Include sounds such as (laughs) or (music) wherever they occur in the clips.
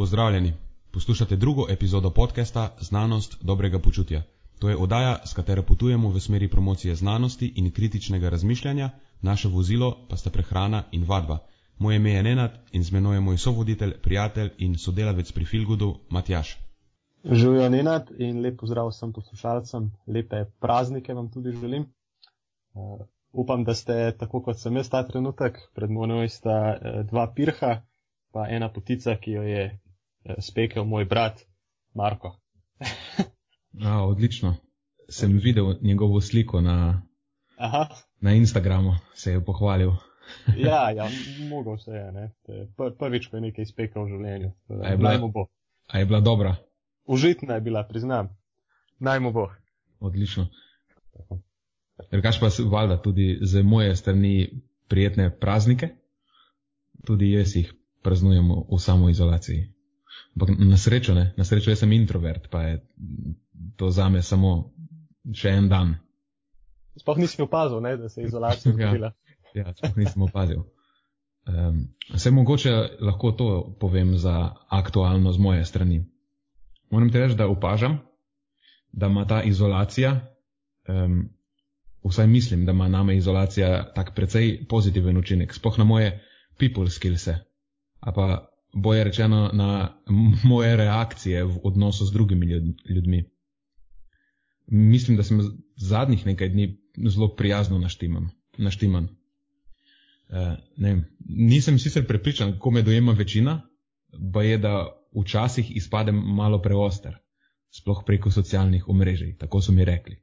Pozdravljeni. Poslušate drugo epizodo podcasta Znanost dobrega počutja. To je oddaja, s katero potujemo v smeri promocije znanosti in kritičnega razmišljanja, naše vozilo pa sta prehrana in vadba. Moje ime je Nenad in z menoj je moj sovoditelj, prijatelj in sodelavec pri Filgudu Matjaš. Živijo Nenad in lep pozdrav vsem poslušalcem, lepe praznike vam tudi želim. Uh, upam, da ste tako kot sem jaz ta trenutek, pred menoj sta uh, dva pirha, pa ena potica, ki jo je spekel moj brat Marko. (laughs) A, odlično. Sem videl njegovo sliko na, na Instagramu, se je pohvalil. (laughs) ja, ja, (laughs) mogo se je, ne. Pr prvič, ko je nekaj spekel v življenju. A je bila, a je bila dobra? Užitna je bila, priznam. Naj mu bo. Odlično. Drugač pa valjda tudi z moje strani prijetne praznike. Tudi jaz jih praznujem v samoizolaciji. Ampak na srečo ne, na srečo jaz sem introvert, pa je to zame samo še en dan. Sploh nisem opazil, ne, da se je izolacija (laughs) zgodila. ja, ja, sploh nisem opazil. Um, se mogoče lahko to povem za aktualno z moje strani. Moram ti reči, da opažam, da ima ta izolacija, um, vsaj mislim, da ima name izolacija tak precej pozitiven učinek, spoh na moje people skillse, a pa boje rečeno na moje reakcije v odnosu z drugimi ljudmi. Mislim, da sem zadnjih nekaj dni zelo prijazno naštiman. naštiman. Uh, ne, nisem sicer prepričan, kako me dojema večina, pa je, da včasih izpadem malo preoster, sploh preko socialnih omrežij, tako so mi rekli.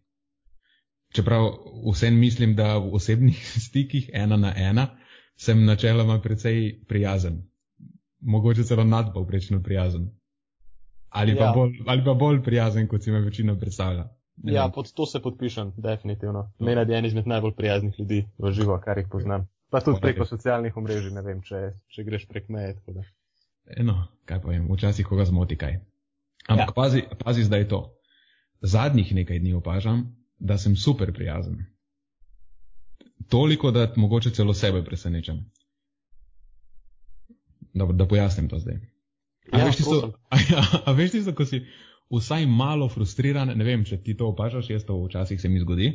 Čeprav vsem mislim, da v osebnih (laughs) stikih ena na ena sem načeloma precej prijazen, mogoče celo nadpovprečno prijazen. Ali, ja. pa bolj, ali pa bolj prijazen, kot si me večina predstavlja. Ja, pod to se podpišem, definitivno. Mene je en izmed najbolj prijaznih ljudi v živo, kar jih poznam. Pa tudi preko socialnih omrežij, ne vem, če, če greš prek meje. Eno, kaj povem, včasih koga zmoti kaj. Ampak ja. pazi, pazi zdaj to. Zadnjih nekaj dni opažam, da sem super prijazen. Toliko, da mogoče celo sebe presenečam. Dobro, da pojasnim to zdaj. A, ja, veš tisto, (laughs) a, ja, a veš tisto, ko si vsaj malo frustriran, ne vem, če ti to opažaš, jaz to včasih se mi zgodi,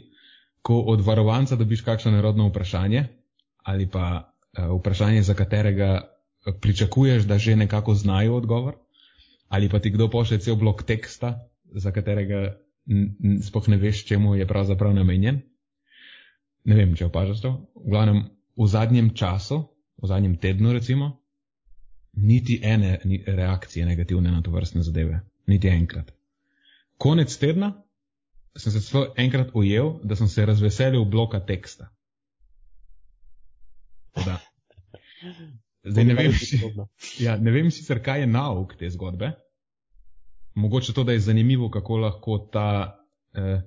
ko od varovanca dobiš kakšno nerodno vprašanje ali pa uh, vprašanje, za katerega pričakuješ, da že nekako znajo odgovor, ali pa ti kdo pošlje cel blok teksta, za katerega spoh ne veš, čemu je pravzaprav namenjen. Ne vem, če opažaš to. V glavnem, v zadnjem času, v zadnjem tednu recimo, niti ene reakcije negativne na to vrstne zadeve, niti enkrat. Konec tedna sem se celo enkrat ujel, da sem se razveselil bloka teksta. Da. Zdaj ne vem, (laughs) ja, ne vem sicer, kaj je nauk te zgodbe. Mogoče to, da je zanimivo, kako lahko ta eh,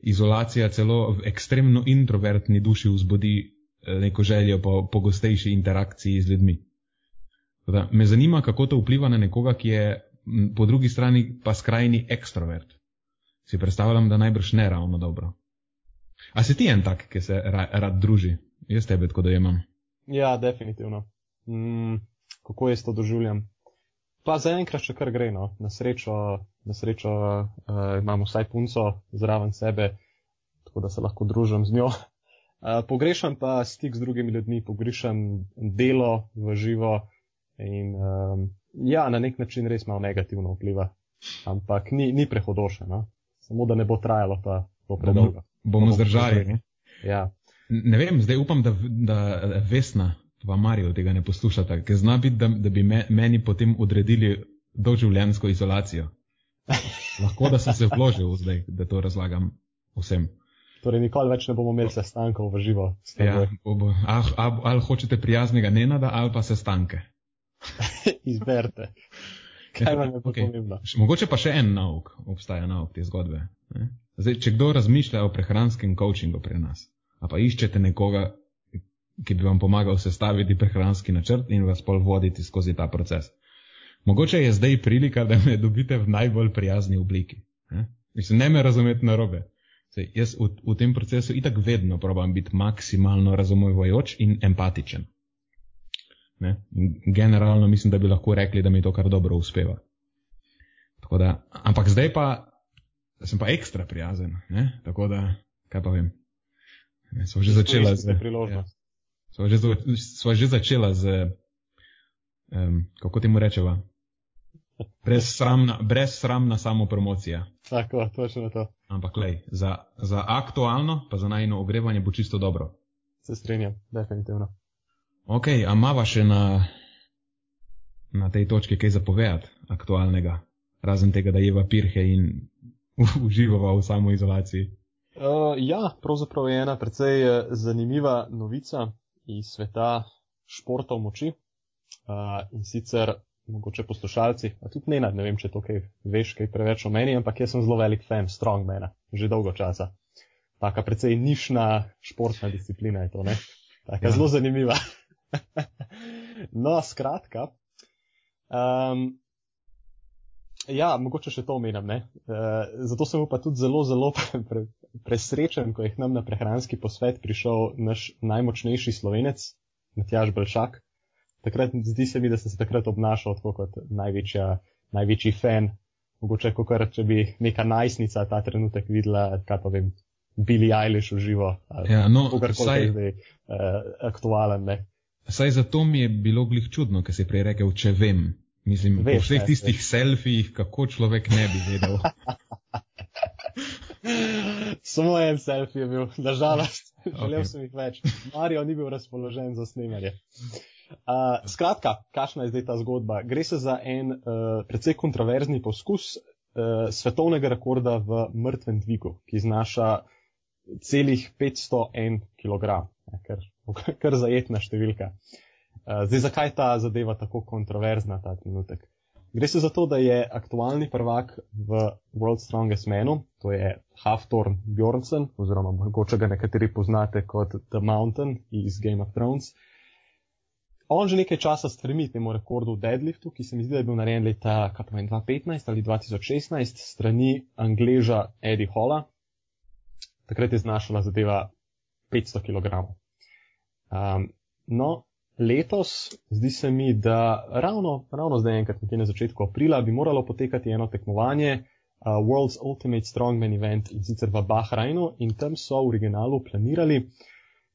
izolacija celo v ekstremno introvertni duši vzbudi eh, neko željo po pogostejši interakciji z ljudmi. Da, me zanima, kako to vpliva na nekoga, ki je po drugi strani pa skrajni ekstrovert. Si predstavljam, da najbrž ne ravno dobro. A si ti en tak, ki se ra rad druži? Jaz tebe tako dojemam. Ja, definitivno. Mm, kako jaz to doživljam? Pa zaenkrat še kar gre, no. Na srečo, na srečo uh, imam vsaj punco zraven sebe, tako da se lahko družim z njo. Uh, pogrešam pa stik z drugimi ljudmi, pogrešam delo v živo, In um, ja, na nek način res malo negativno vpliva, ampak ni, ni prehodoše, no? samo da ne bo trajalo pa to predolgo. Bomo, bomo zdržali. Ne? Ja. ne vem, zdaj upam, da, da Vesna pa Marijo tega ne poslušata, ker zna biti, da, da bi me, meni potem odredili doživljensko izolacijo. Lahko, da sem se vložil zdaj, da to razlagam vsem. Torej, nikoli več ne bomo imeli sestankov v živo. Ja, ali, ali hočete prijaznega nenada, ali pa sestanke. (laughs) Izberite. Kaj vam je okay. pomembno? Mogoče pa še en nauk, obstaja nauk te zgodbe. Zdaj, če kdo razmišlja o prehranskem coachingu pri nas, a pa iščete nekoga, ki bi vam pomagal sestaviti prehranski načrt in vas pol voditi skozi ta proces. Mogoče je zdaj prilika, da me dobite v najbolj prijazni obliki. Ne? Mislim, ne me razumeti na robe. Zdaj, jaz v, v tem procesu itak vedno probam biti maksimalno razumevajoč in empatičen. Ne? In generalno mislim, da bi lahko rekli, da mi to kar dobro uspeva. Da, ampak zdaj pa sem pa ekstra prijazen. Ne? Tako da, kaj pa vem. Sva že začela z. Ja, sva, že, sva že začela z, um, kako temu rečeva, brezsramna, brezsramna samo promocija. Tako, točno to. Ampak, lej, za, za aktualno, pa za najno ogrevanje bo čisto dobro. Se strinjam, definitivno. Ok, a mava še na, na tej točki kaj zapovedati aktualnega, razen tega, da jeva pirhe in uživava v samoizolaciji? Uh, ja, pravzaprav je ena precej eh, zanimiva novica iz sveta športov moči. Uh, in sicer mogoče poslušalci, a tudi ne, ne vem, če to kaj veš, kaj preveč o meni, ampak jaz sem zelo velik fan strongmana, že dolgo časa. Taka precej nišna športna disciplina je to, ne? Taka ja. zelo zanimiva. (laughs) no, skratka. Um, ja, mogoče še to omenjam, ne? Uh, zato sem pa tudi zelo, zelo (laughs) pre, presrečen, ko je k nam na prehranski posvet prišel naš najmočnejši slovenec, Matjaž Belšak takrat zdi se mi, da sem se takrat obnašal tako kot največja, največji fan. Mogoče, kot če bi neka najstnica ta trenutek videla, kaj pa vem, Billy Eilish v živo. Ja, no, saj, zdaj, uh, aktualen. Ne. Saj zato mi je bilo glih čudno, ker si prej rekel, če vem. Mislim, Veš, po vseh ne, tistih veš. selfijih, kako človek ne bi vedel. (laughs) Samo en selfie je bil, nažalost, (laughs) želel okay. sem jih več. Mario ni bil razpoložen za snemanje. Uh, skratka, kakšna je zdaj ta zgodba? Gre se za en uh, precej kontroverzni poskus uh, svetovnega rekorda v mrtvem dvigu, ki znaša celih 501 kg, kar, (laughs) kar zajetna številka. Uh, zdaj, zakaj ta zadeva tako kontroverzna ta trenutek? Gre se za to, da je aktualni prvak v World Strongest Manu, to je Haftorn Bjornsen, oziroma mogoče ga nekateri poznate kot The Mountain iz Game of Thrones. On že nekaj časa stremi temu rekordu v deadliftu, ki se mi zdi, da je bil narejen leta 2015 ali 2016 strani Angleža Eddie Holla. Takrat je znašala zadeva 500 kg. Um, no, letos zdi se mi, da ravno, ravno zdaj enkrat nekje na začetku aprila bi moralo potekati eno tekmovanje uh, World's Ultimate Strongman Event in sicer v Bahrainu in tam so v originalu planirali,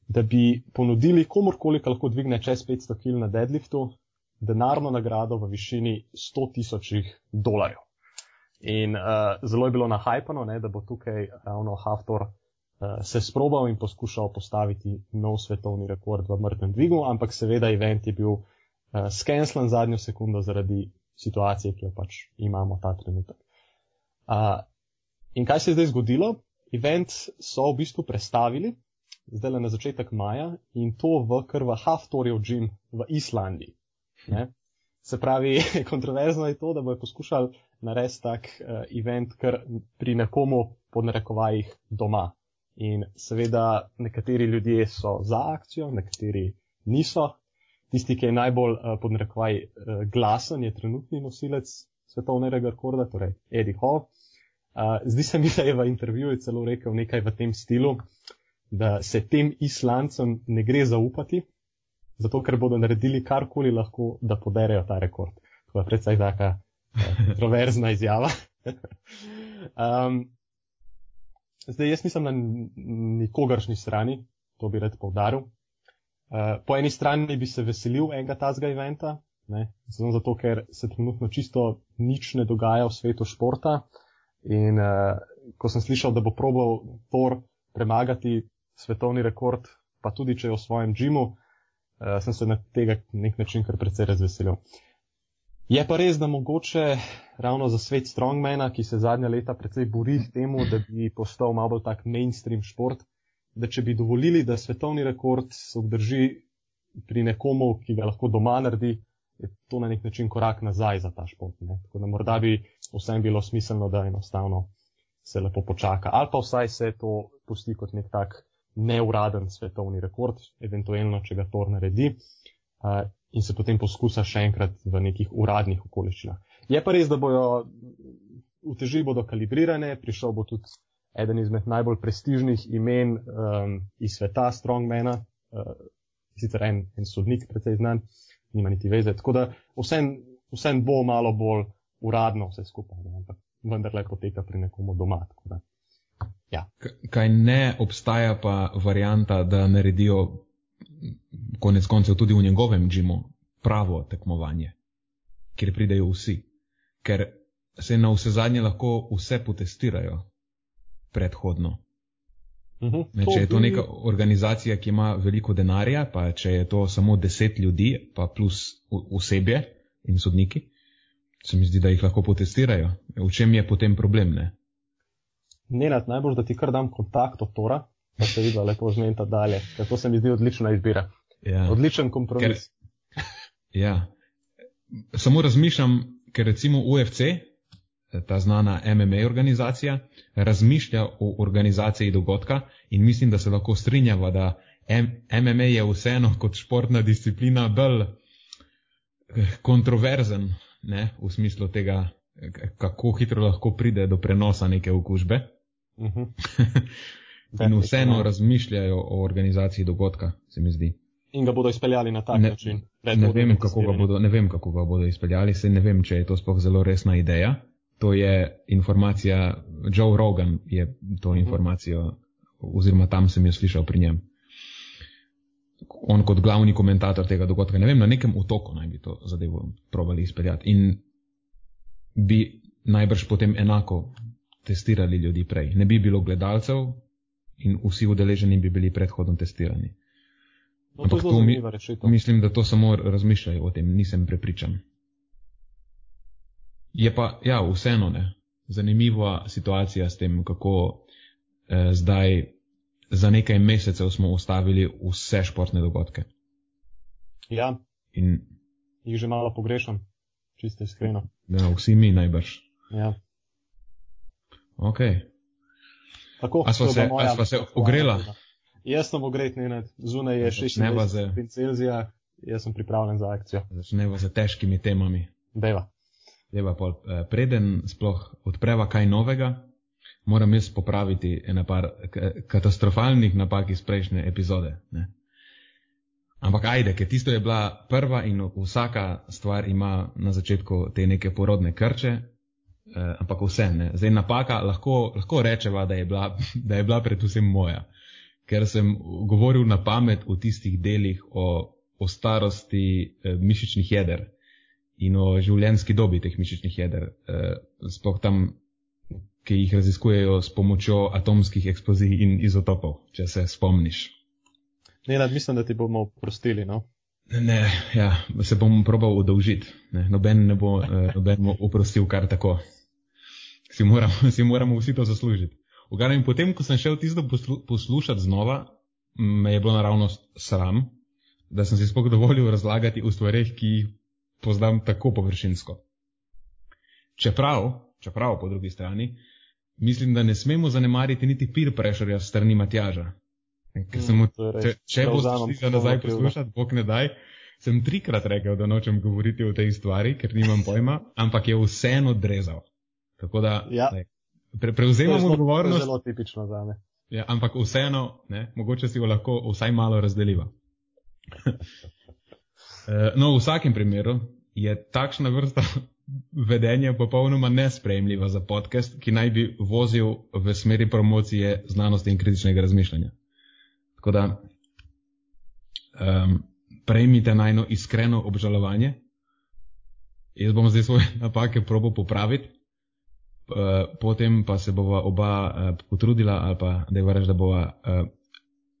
da bi ponudili komorkoli, ki lahko dvigne čez 500 kg na deadliftu, denarno nagrado v višini 100 tisočih dolarjev. In uh, zelo je bilo nahajpano, ne, da bo tukaj ravno Haftor se sprobal in poskušal postaviti nov svetovni rekord v mrtvem dvigu, ampak seveda event je bil uh, skenslan zadnjo sekundo zaradi situacije, ki jo pač imamo ta trenutek. Uh, in kaj se je zdaj zgodilo? Event so v bistvu prestavili, zdaj le na začetek maja in to v kar v Haftorjev džim v Islandiji. Ne? Se pravi, (laughs) kontroverzno je to, da bojo poskušali narediti tak uh, event kar pri nekomu pod narekovajih doma. In seveda nekateri ljudje so za akcijo, nekateri niso. Tisti, ki je najbolj uh, pod narekovaj uh, glasen, je trenutni nosilec svetovnega rekorda, torej Eddie Hall. Uh, zdi se mi, da je v intervjuju celo rekel nekaj v tem stilu, da se tem islancem ne gre zaupati, zato ker bodo naredili karkoli lahko, da poderejo ta rekord. To je predvsej taka eh, kontroverzna izjava. (laughs) um, zdaj, jaz nisem na nikogaršnji strani, to bi rad povdaril. Uh, po eni strani bi se veselil enega tazga eventa, ne, zato ker se trenutno čisto nič ne dogaja v svetu športa. In uh, ko sem slišal, da bo probal Thor premagati svetovni rekord, pa tudi če je v svojem džimu, uh, sem se na tega nek način kar precej razveselil. Je pa res, da mogoče ravno za svet strongmana, ki se zadnja leta precej bori temu, da bi postal malo bolj tak mainstream šport, da če bi dovolili, da svetovni rekord se obdrži pri nekomu, ki ga lahko doma naredi, je to na nek način korak nazaj za ta šport. Ne? Tako da morda bi vsem bilo smiselno, da enostavno se lepo počaka. Ali pa vsaj se to pusti kot nek tak neuraden svetovni rekord, eventualno, če ga to naredi, uh, in se potem poskusa še enkrat v nekih uradnih okoliščinah. Je pa res, da bojo uteži bodo kalibrirane, prišel bo tudi eden izmed najbolj prestižnih imen um, iz sveta Strongmana, uh, sicer en, en sodnik, precej znan, nima niti veze. Tako da vsem, vsem bo malo bolj uradno vse skupaj, ne? ampak vendarle poteka pri nekomu doma. Ja. Kaj ne obstaja pa varijanta, da naredijo konec koncev tudi v njegovem džimu pravo tekmovanje, kjer pridejo vsi. Ker se na vse zadnje lahko vse potestirajo predhodno. Uh -huh. Ne, če je to neka organizacija, ki ima veliko denarja, pa če je to samo deset ljudi, pa plus osebje in sodniki, se mi zdi, da jih lahko potestirajo. V čem je potem problem? Ne? Nenad, najbolj, da ti kar dam kontakt od Tora, pa se vidi lepo zmenta dalje. Ker to se mi zdi odlična izbira. Ja. Odličen kompromis. Ker, ja. Samo razmišljam, ker recimo UFC, ta znana MMA organizacija, razmišlja o organizaciji dogodka in mislim, da se lahko strinjava, da M MMA je vseeno kot športna disciplina bolj eh, kontroverzen ne, v smislu tega, kako hitro lahko pride do prenosa neke okužbe. Uh (laughs) -huh. In vseeno razmišljajo o organizaciji dogodka, se mi zdi. In ga bodo izpeljali na tak Ne- način. Ne vem, kako ga bodo, ne vem, kako ga bodo izpeljali, se ne vem, če je to sploh zelo resna ideja. To je informacija, Joe Rogan je to informacijo, oziroma tam sem jo slišal pri njem. On kot glavni komentator tega dogodka, ne vem, na nekem otoku naj bi to zadevo probali izpeljati. In bi najbrž potem enako testirali ljudi prej. Ne bi bilo gledalcev in vsi udeleženi bi bili predhodno testirani. No, ampak to mi-. Mislim, da to samo razmišljajo o tem, nisem prepričan. Je pa, ja, vseeno ne. Zanimiva situacija s tem, kako eh, zdaj za nekaj mesecev smo ustavili vse športne dogodke. Ja, In jih že malo pogrešam, čisto iskreno. ja, vsi mi najbrž. Ja. Ok. Tako, A sva to se- moja a sva se aktualna ogrela? tema. Jaz sem ogret, ne, zunaj je Začneva 26 z- stopinj Celzija, jaz sem pripravljen za akcijo. Začneva z težkimi temami. Deva. Leva pol, eh, preden sploh odpreva kaj novega, moram jaz popraviti ena par katastrofalnih napak iz prejšnje epizode. Ne? Ampak ajde, ker tisto je bila prva in vsaka stvar ima na začetku te neke porodne krče, eh, ampak vse ne. Zdaj napaka lahko, lahko rečeva, da je, bila, (laughs) da je bila predvsem moja, ker sem govoril na pamet v tistih delih o, o starosti eh, mišičnih jeder in o življenjski dobi teh mišičnih jeder, eh, sploh tam, ki jih raziskujejo s pomočjo atomskih eksplozij in izotopov, če se spomniš. Nenad, mislim, da ti bomo oprostili, no? Ne, ja, se bom probal udolžiti. Ne, noben ne bo, eh, noben bo oprostil kar tako. Si moramo, (laughs) si moramo vsi to zaslužiti. V glavnem, potem, ko sem šel tisto poslu, poslušati znova, me je bilo naravnost sram, da sem si sploh dovolil razlagati o stvareh, ki jih poznam tako površinsko. Čeprav, čeprav po drugi strani, mislim, da ne smemo zanemariti niti peer pressureja strani Matjaža. Ker sem mu Mm. Če, če boš vzamem šli nazaj poslušati, bog ne daj, sem trikrat rekel, da nočem govoriti o tej stvari, ker nimam pojma, ampak je vseeno odrezal. Tako da Ja. ne, pre, To je prevzemam zelo- to je odgovornost, zelo tipično za me. ja, ampak vseeno, ne, mogoče si jo lahko vsaj malo razdeliva. (laughs) Eh, no, v vsakem primeru je takšna vrsta (laughs) vedenja popolnoma nesprejemljiva za podcast, ki naj bi vozil v smeri promocije znanosti in kritičnega razmišljanja. Tako da um, prejmite najno iskreno obžalovanje. Jaz bom zdaj svoje (laughs) napake probo popraviti, potem pa se bova oba uh, potrudila ali pa da je reči, da bova uh,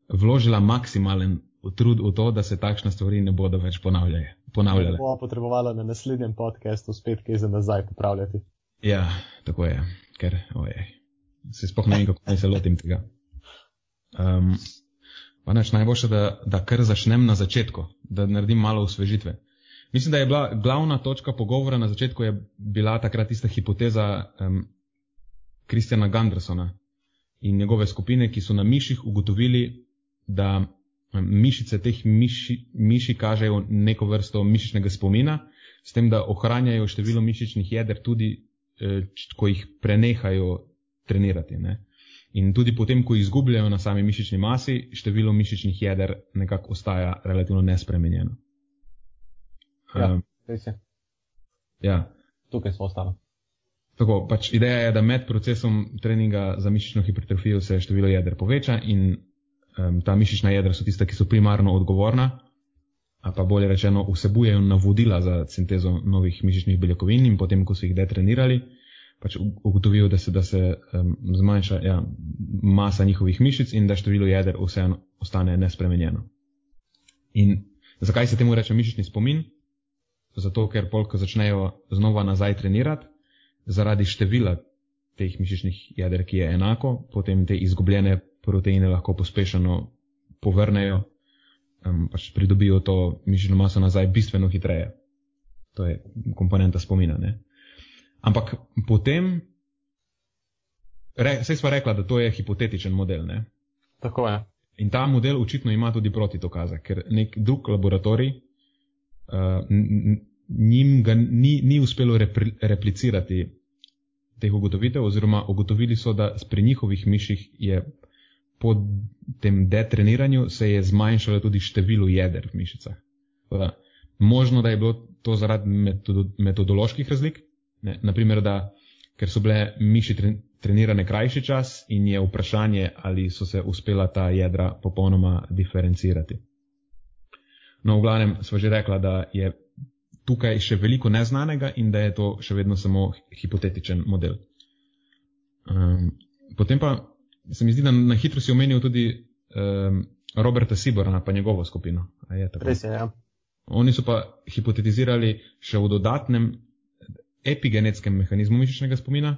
vložila maksimalen trud v to, da se takšne stvari ne bodo več ponavljale. ponavljale. Bova potrebovala na naslednjem podkastu spet kaj za nazaj popravljati. Ja, tako je, ker ojej, se sploh ne vem, kako naj se lotim tega. Um, pa neč najboljše, da, da kar začnem na začetku, da naredim malo osvežitve. Mislim, da je bila glavna točka pogovora na začetku je bila takrat tista hipoteza um, Kristjana Gandersona in njegove skupine, ki so na miših ugotovili, da mišice teh miši, miši kažejo neko vrsto mišičnega spomina, s tem, da ohranjajo število mišičnih jeder tudi, eh, ko jih prenehajo trenirati. Ne? In tudi potem, ko izgubljajo na sami mišični masi, število mišičnih jeder nekako ostaja relativno nespremenjeno. Ja, Um, res je. ja. Tukaj smo ostali. Tako, pač ideja je, da med procesom treninga za mišično hipertrofijo se število jeder poveča in um, ta mišična jedra so tista, ki so primarno odgovorna, a pa bolje rečeno vsebujejo navodila za sintezo novih mišičnih beljakovin in potem, ko so jih detrenirali, pač ugotovijo, da se, da se um, zmanjša ja, masa njihovih mišic in da število jeder vseeno ostane nespremenjeno. In zakaj se temu reče mišični spomin? Zato, ker pol, ko začnejo znova nazaj trenirati, zaradi števila teh mišičnih jeder, ki je enako, potem te izgubljene proteine lahko pospešeno povrnejo, um, pač pridobijo to mišično maso nazaj bistveno hitreje. To je komponenta spomina. Ne? Ampak potem, re, sej sva rekla, da to je hipotetičen model. Ne? Tako je. In ta model očitno ima tudi protitokaze, ker nek drug laboratorij njim ga ni, ni uspelo repri, replicirati teh ugotovitev, oziroma ugotovili so, da pri njihovih miših je po tem detreniranju se je zmanjšalo tudi število jeder v mišicah. Da, možno, da je bilo to zaradi metodo, metodoloških razlik, ne, naprimer, da ker so bile miši tre, trenirane krajši čas in je vprašanje, ali so se uspela ta jedra popolnoma diferencirati. No, v glavnem smo že rekla, da je tukaj še veliko neznanega in da je to še vedno samo hipotetičen model. Um, potem pa se mi zdi, da na hitro si omenil tudi um, Roberta Siborna, pa njegovo skupino. A je tako? Res je, ja. Oni so pa hipotetizirali še v dodatnem epigenetskem mehanizmu mišičnega spomina.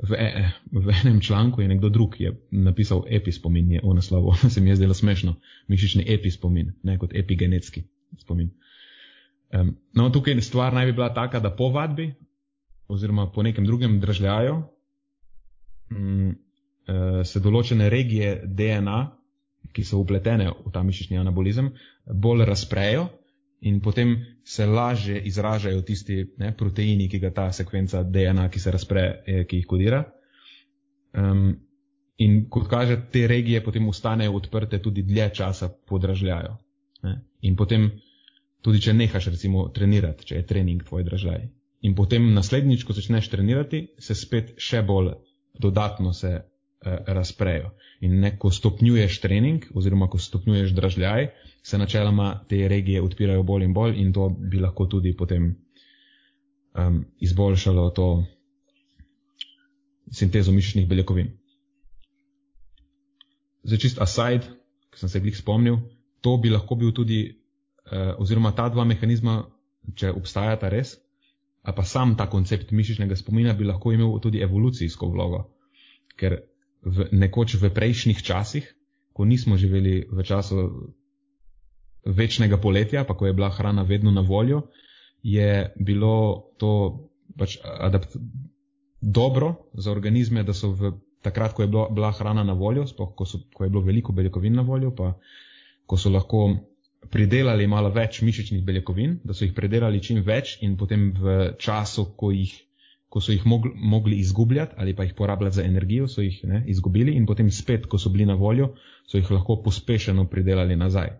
V, e, v enem članku je nekdo drug je napisal epispomin, je v naslovu, (laughs) se mi je zdelo smešno. Mišični epispomin, ne kot epigenetski spomin. Um, no, tukaj stvar naj bi bila taka, da po vadbi oziroma po nekem drugem držljaju um, se določene regije DNA, ki so upletene v ta mišični anabolizem, bolj razprejo in potem se lažje izražajo tisti ne, proteini, ki ga ta sekvenca DNA, ki se razpre, eh, ki jih kodira. Um, in kot kaže, te regije potem ostanejo odprte tudi dlje časa po dražljaju. Ne. In potem, tudi če nehaš recimo trenirati, če je trening tvoj dražljaj. In potem naslednjič, ko začneš trenirati, se spet še bolj dodatno se razprejo. In ne, ko stopnjuješ trening, oziroma ko stopnjuješ dražljaj, se načeloma te regije odpirajo bolj in bolj in to bi lahko tudi potem um, izboljšalo to sintezo mišičnih beljakovin. Zdaj čist aside, ki sem se glih spomnil, to bi lahko bil tudi, uh, oziroma ta dva mehanizma, če obstajata res, a pa sam ta koncept mišičnega spomina bi lahko imel tudi evolucijsko vlogo. Ker v, nekoč v prejšnjih časih, ko nismo živeli v času večnega poletja, pa ko je bila hrana vedno na voljo, je bilo to pač adapt dobro za organizme, da so v, takrat, ko je bila, bila hrana na voljo, sploh ko, so, ko je bilo veliko beljakovin na voljo, pa ko so lahko pridelali malo več mišičnih beljakovin, da so jih pridelali čim več in potem v času, ko, jih, ko so jih mogli, mogli izgubljati ali pa jih porabljati za energijo, so jih ne, izgubili in potem spet, ko so bili na voljo, so jih lahko pospešeno pridelali nazaj.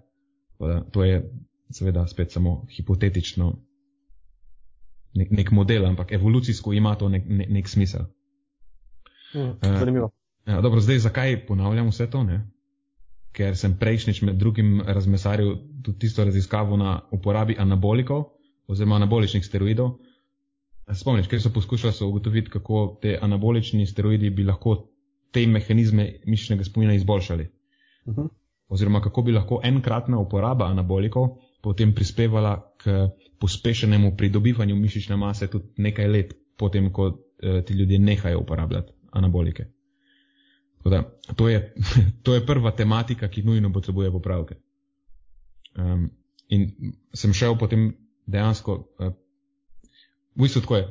Da, to je seveda spet samo hipotetično nek, nek model, ampak evolucijsko ima to nek, nek, nek smisel. Hm, zanimivo. Ja, dobro, zdaj zakaj ponavljam vse to? Ne? Ker sem prejšnjič med drugim razmesaril tudi tisto raziskavo na uporabi anabolikov oziroma anaboličnih steroidov. Spomniš, ker so poskušali so ugotoviti, kako te anabolični steroidi bi lahko te mehanizme mišičnega spomina izboljšali. Uh -huh. Oziroma, kako bi lahko enkratna uporaba anabolikov potem prispevala k pospešenemu pridobivanju mišične mase tudi nekaj let potem, ko eh, ti ljudje nehajo uporabljati anabolike. Da, to, je, (laughs) to je prva tematika, ki nujno potrebuje popravke. Um, in sem šel potem dejansko, uh, v bistvu tako je.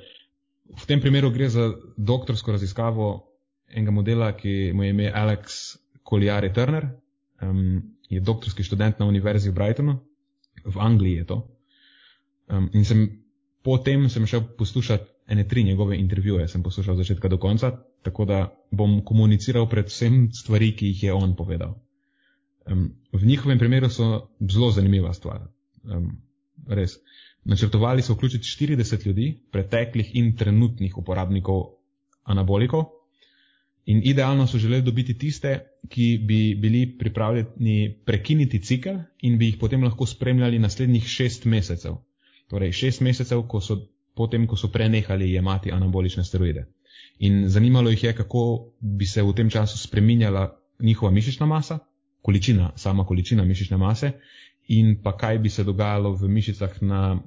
V tem primeru gre za doktorsko raziskavo enega modela, ki mu je ime Alex Colliari Turner, um, je doktorski študent na Univerzi v Brightonu, v Angliji je to. Um, in sem potem sem šel poslušati ene tri njegove intervjuje, sem poslušal od začetka do konca, tako da bom komuniciral predvsem stvari, ki jih je on povedal. Um, v njihovem primeru so zelo zanimiva stvar. Um, res. Načrtovali so vključiti 40 ljudi, preteklih in trenutnih uporabnikov anabolikov. In idealno so želeli dobiti tiste, ki bi bili pripravljeni prekiniti cikl in bi jih potem lahko spremljali naslednjih šest mesecev. Torej, šest mesecev, ko so, potem, ko so prenehali jemati anabolične steroide. In zanimalo jih je, kako bi se v tem času spreminjala njihova mišična masa, količina, sama količina mišične mase, in pa kaj bi se dogajalo v mišicah na,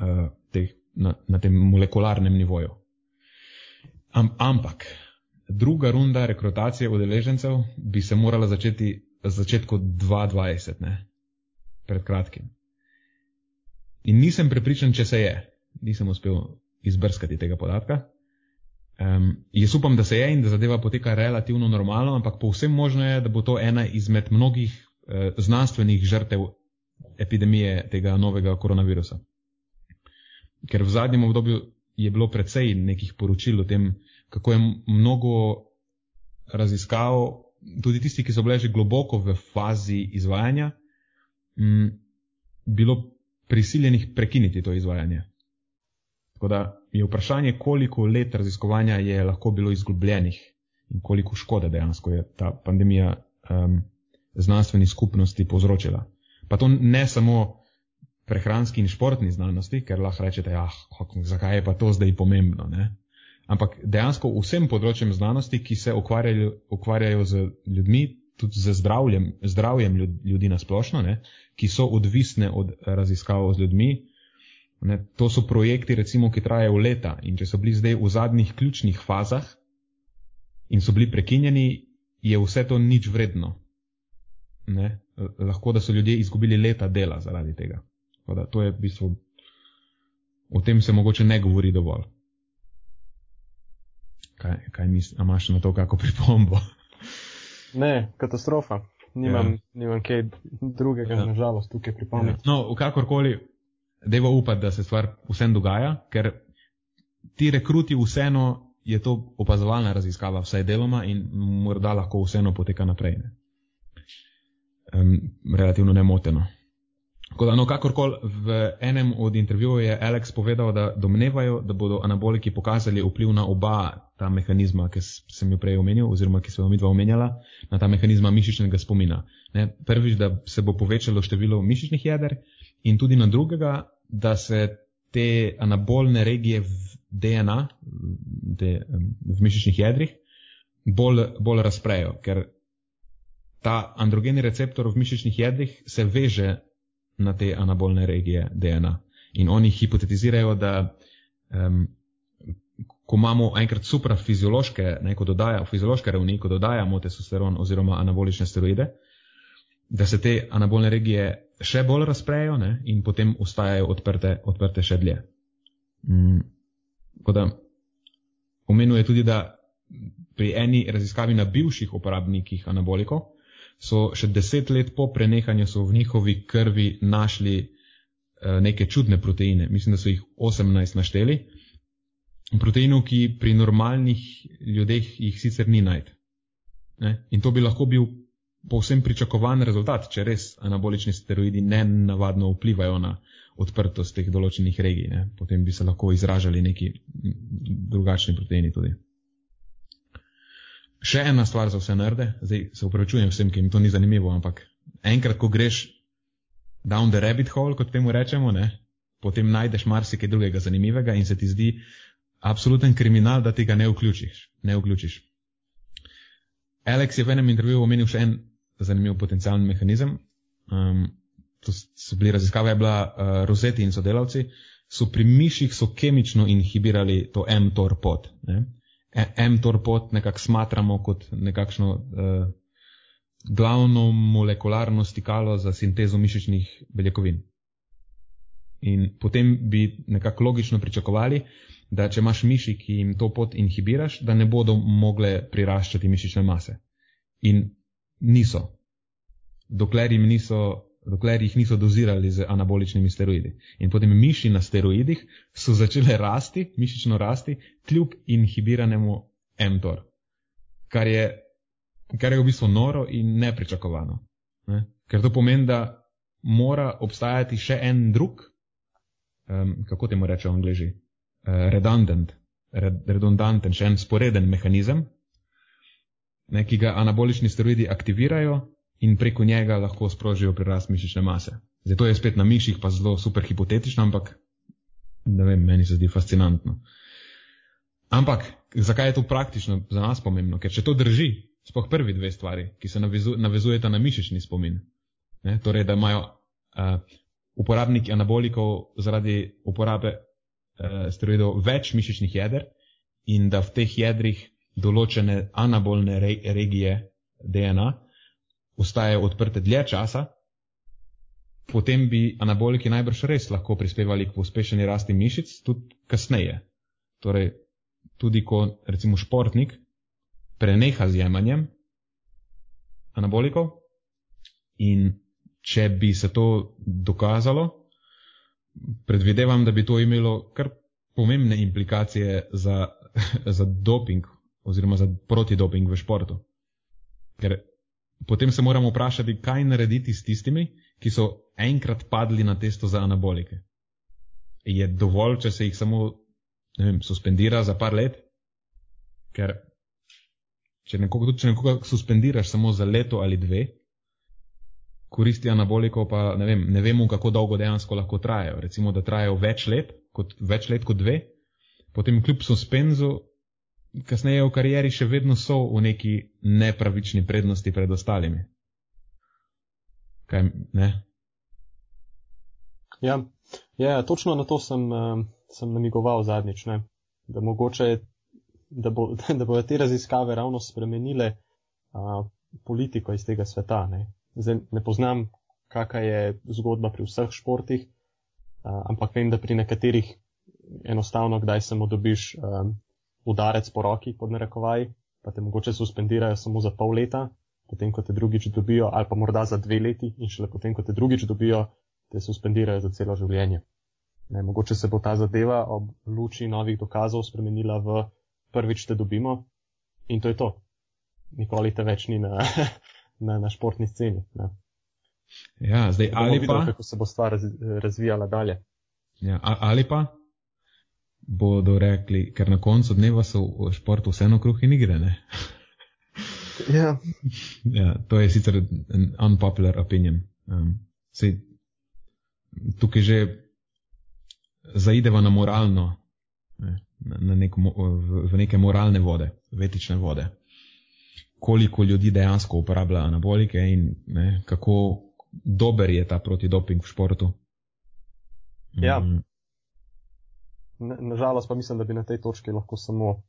uh, teh, na, na tem molekularnem nivoju. Am, ampak druga runda rekrutacije udeležencev bi se morala začeti na začetku 2020, ne? pred kratkim. In nisem prepričan, če se je, nisem uspel izbrskati tega podatka. Um, jaz upam, da se je in da zadeva poteka relativno normalno, ampak povsem možno je, da bo to ena izmed mnogih uh, znanstvenih žrtev epidemije tega novega koronavirusa. Ker v zadnjem obdobju je bilo precej nekih poročil o tem, kako je mnogo raziskav, tudi tisti, ki so bile že globoko v fazi izvajanja, m, bilo prisiljenih prekiniti to izvajanje. Tako da je vprašanje, koliko let raziskovanja je lahko bilo izgubljenih in koliko škode dejansko je ta pandemija um, znanstveni skupnosti povzročila. Pa to ne samo prehranski in športni znanosti, ker lahko rečete, ah, zakaj je pa to zdaj pomembno. Ne? Ampak dejansko vsem področjem znanosti, ki se ukvarjajo, ukvarjajo z ljudmi, tudi z zdravjem, zdravjem ljudi na splošno, ne? ki so odvisne od raziskav z ljudmi, Ne, to so projekti, recimo, ki trajajo leta in če so bili zdaj v zadnjih ključnih fazah in so bili prekinjeni, je vse to nič vredno. Ne, lahko da so ljudje izgubili leta dela zaradi tega. Da, to je v bistvu, o tem se mogoče ne govori dovolj. Kaj, kaj misliš, imaš na to kako pripombo? (laughs) Ne, katastrofa. Nimam, ja. nimam kaj drugega, ja. nažalost, tukaj pripomniti. Ja. No, kakorkoli, Devo upati, da se stvar vsem dogaja, ker ti rekruti vseeno je to opazovalna raziskava, vsaj deloma in morda lahko vseeno poteka naprej. Ne? Um, relativno nemoteno. Da, no, kakorkoli v enem od intervjujev je Alex povedal, da domnevajo, da bodo anaboliki pokazali vpliv na oba ta mehanizma, ki sem jo prej omenil, oziroma ki sem jo midva omenjala, na ta mehanizma mišičnega spomina. Ne? Prvič, da se bo povečalo število mišičnih jeder in tudi na drugega, da se te anabolne regije v DNA, te, v mišičnih jedrih, bolj, bolj razprejo, ta androgeni receptor v mišičnih jedrih se veže na te anabolne regije DNA. In oni hipotetizirajo, da um, ko imamo enkrat suprafiziološke, ne, ko dodaja, fiziološke ravni, ko dodajamo testosteron oziroma anabolične steroide, da se te anabolne regije še bolj razprejo ne, in potem ostajajo odprte, odprte še dlje. Mm, Omenil je tudi, da pri eni raziskavi na bivših uporabnikih anabolikov so še deset let po prenehanju v njihovi krvi našli uh, neke čudne proteine. Mislim, da so jih 18 našteli. Proteinov, ki pri normalnih ljudeh jih sicer ni najti. In to bi lahko bil povsem pričakovan rezultat, če res anabolični steroidi ne navadno vplivajo na odprtost teh določenih regij. Ne? Potem bi se lahko izražali neki drugačni proteini tudi. Še ena stvar za vse narede, zdaj se upravičujem vsem, ki jim to ni zanimivo, ampak enkrat, ko greš down the rabbit hole, kot temu rečemo, ne? potem najdeš marsikaj drugega zanimivega in se ti zdi absoluten kriminal, da tega ne vključiš. Ne vključiš. Alex je v enem intervjuju omenil še en zanimiv potencijalni mehanizem. Um, to so bili raziskave, je bila uh, Roseti in sodelavci, so pri miših so kemično inhibirali to mTOR pot. Ne? E, mTOR pot nekako smatramo kot nekakšno uh, glavno molekularno stikalo za sintezo mišičnih beljakovin. In potem bi nekako logično pričakovali, da če imaš miši, ki jim to pot inhibiraš, da ne bodo mogle priraščati mišične mase. In niso, dokler, niso, dokler jih niso dozirali z anaboličnimi steroidi. In potem miši na steroidih so začele rasti, mišično rasti, kljub inhibiranemu mTOR, kar je, kar je v bistvu noro in nepričakovano. Ne? Ker to pomeni, da mora obstajati še en drug um, kako temu reče v angliži, uh, redundant, red, redundanten, še en sporeden mehanizem, ne, ki ga anabolični steroidi aktivirajo in preko njega lahko sprožijo prirast mišične mase. Zato je spet na miših pa zelo super hipotetično, ampak ne vem, meni se zdi fascinantno. Ampak, zakaj je to praktično za nas pomembno? Ker če to drži, spoh prvi dve stvari, ki se navezu, navezujeta na mišični spomin, ne, torej, da imajo uh, uporabniki anabolikov zaradi uporabe uh, steroidov več mišičnih jeder in da v teh jedrih določene anabolne re, regije DNA ostajajo odprte dlje časa, potem bi anaboliki najbrž res lahko prispevali k pospešeni rasti mišic tudi kasneje. Torej, tudi ko recimo športnik preneha z jemanjem anabolikov in če bi se to dokazalo, predvidevam, da bi to imelo kar pomembne implikacije za, (laughs) za doping oziroma za protidoping v športu. Ker potem se moramo vprašati, kaj narediti s tistimi, ki so enkrat padli na testo za anabolike. Je dovolj, če se jih samo vem, suspendira za par let? Ker če nekoga, tudi če nekoga suspendiraš samo za leto ali dve, koristi anabolikov pa ne, vem, ne vemo, kako dolgo dejansko lahko trajajo. Recimo, da trajajo več let kot, več let kot dve, potem kljub suspenzu kasneje v karieri še vedno so v neki nepravični prednosti pred ostalimi. Kaj, ne? Ja, ja, točno na to sem, uh, sem namigoval zadnjič, ne? da mogoče, da, bo, (laughs) da bojo te raziskave ravno spremenile uh, politiko iz tega sveta. Ne? Zdaj, ne poznam, kakšna je zgodba pri vseh športih, uh, ampak vem, da pri nekaterih enostavno, kdaj samo dobiš um, udarec po roki, pod narekovaj, pa te mogoče suspendirajo samo za pol leta, potem ko te drugič dobijo, ali pa morda za dve leti in šele potem, ko te drugič dobijo, te suspendirajo za celo življenje. Ne, mogoče se bo ta zadeva ob luči novih dokazov spremenila v prvič te dobimo in to je to. Nikoli te več ni na, (laughs) na, na športni sceni. Ne. Ja, zdaj ali videl, pa. kako se bo stvar raz, razvijala dalje. Ja, ali pa bodo rekli, ker na koncu dneva so v športu vseeno kruh in igre. Ne? Ja. ja, to je sicer an unpopular opinion. Um, sej, tukaj že zaideva na moralno, ne, na nek, v, v neke moralne vode, v etične vode. Koliko ljudi dejansko uporablja anabolike in ne, kako dober je ta protidoping v športu. Ja. Mm. Nažalost pa mislim, da bi na tej točki lahko samo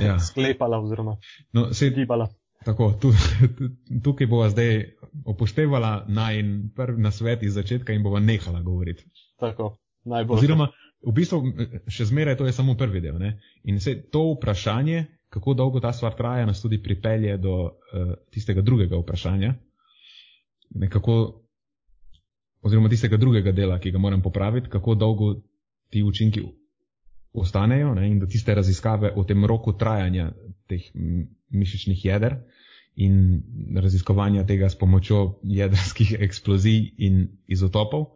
ja. (laughs) sklepala oziroma no, se, gibala. Tako, tu, (laughs) tukaj bova zdaj upoštevala naj prvi na svet iz začetka in bova nehala govoriti. Tako, najbolj. Oziroma, v bistvu še zmeraj to je samo prvi del. Ne? In se to vprašanje, kako dolgo ta stvar traja, nas tudi pripelje do uh, tistega drugega vprašanja. Nekako, oziroma tistega drugega dela, ki ga moram popraviti, kako dolgo ti učinki ostanejo ne, in da tiste raziskave o tem roku trajanja teh mišičnih jeder in raziskovanja tega s pomočjo jedrskih eksplozij in izotopov,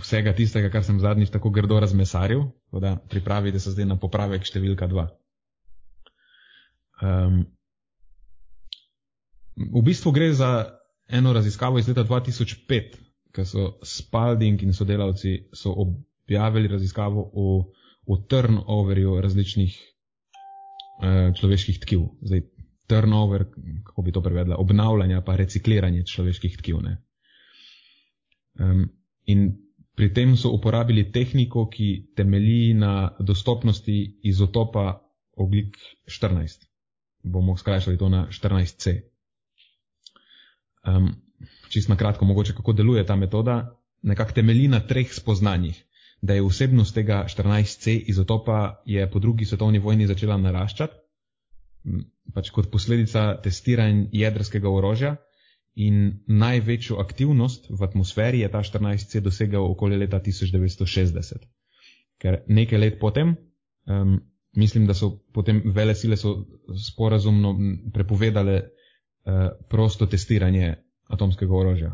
vsega tistega, kar sem zadnjič tako grdo razmesaril, da pripravite se zdaj na popravek številka 2. Um, v bistvu gre za eno raziskavo iz leta 2005, ker so Spalding in sodelavci so objavili raziskavo o, o turnoverju različnih eh, človeških tkiv. Zdaj, turnover, kako bi to prevedla, obnavljanje pa recikliranje človeških tkiv. Um, in pri tem so uporabili tehniko, ki temelji na dostopnosti izotopa oglik 14. Bomo skrajšali to na 14C. Um, čist na kratko, mogoče kako deluje ta metoda, nekako temelji na treh spoznanjih. Da je vsebnost tega 14C izotopa je po drugi svetovni vojni začela naraščati, pač kot posledica testiranj jedrskega orožja in največjo aktivnost v atmosferi je ta 14C dosegel okoli leta 1960. Ker nekaj let potem, um, mislim, da so potem vele sile so sporazumno prepovedale uh, prosto testiranje atomskega orožja.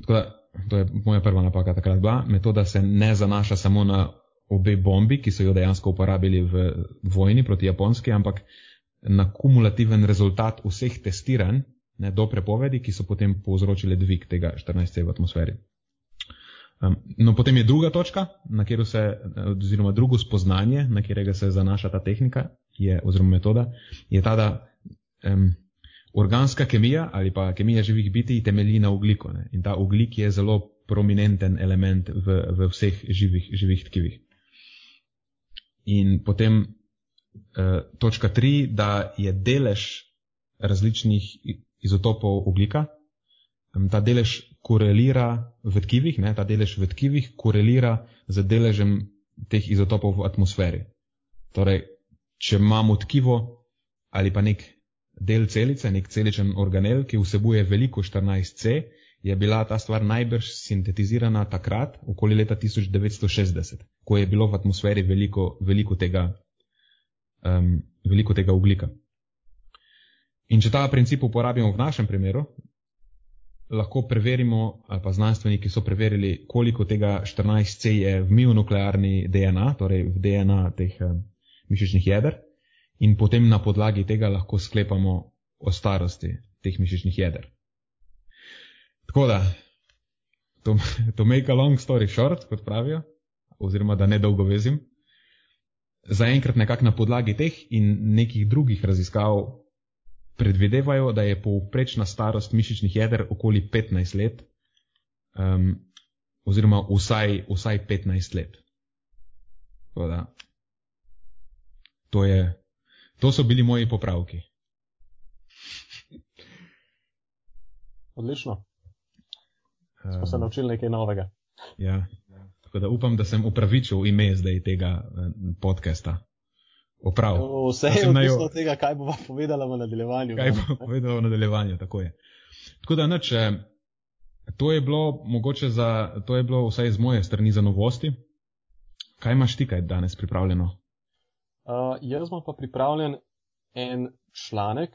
Tako da to je moja prva napaka takrat bila, metoda se ne zanaša samo na obe bombi, ki so jo dejansko uporabili v vojni proti Japonski, ampak na kumulativen rezultat vseh testiranj ne, do prepovedi, ki so potem povzročile dvig tega 14C v atmosferi. Um, no, potem je druga točka, na katero se, oziroma drugo spoznanje, na katerega se zanaša ta tehnika, je, oziroma metoda, je ta, da um, organska kemija ali pa kemija živih bitij temelji na ogliku. Ne? In ta oglik je zelo prominenten element v, v vseh živih, živih tkivih. In potem uh, točka tri, da je delež različnih izotopov oglika, um, ta delež korelira v tkivih, ne? ta delež v tkivih korelira z deležem teh izotopov v atmosferi. Torej, če imamo tkivo ali pa nek del celice, nek celičen organel, ki vsebuje veliko 14C, je bila ta stvar najbrž sintetizirana takrat, okoli leta 1960, ko je bilo v atmosferi veliko, veliko, tega, um, veliko tega oglika. In če ta princip uporabimo v našem primeru, lahko preverimo, ali pa znanstveniki so preverili, koliko tega 14C je v mionuklearni DNA, torej v DNA teh um, mišičnih jeder in potem na podlagi tega lahko sklepamo o starosti teh mišičnih jeder. Tako da, to, to make a long story short, kot pravijo, oziroma da ne dolgo vezim, zaenkrat nekako na podlagi teh in nekih drugih raziskav predvidevajo, da je povprečna starost mišičnih jeder okoli 15 let, um, oziroma vsaj, vsaj 15 let. Tako da, to je To so bili moji popravki. Odlično. Smo se naučili nekaj novega. Ja. Tako da upam, da sem upravičil ime zdaj tega eh, podcasta. Oprav. Vse je odvisno od tega, kaj bo povedala v nadaljevanju. Kaj bo povedala v nadaljevanju, tako je. Tako da nič, eh, to je bilo mogoče za, to je bilo vsaj z moje strani za novosti. Kaj imaš ti kaj danes pripravljeno? Uh, jaz bom pa pripravljen en članek,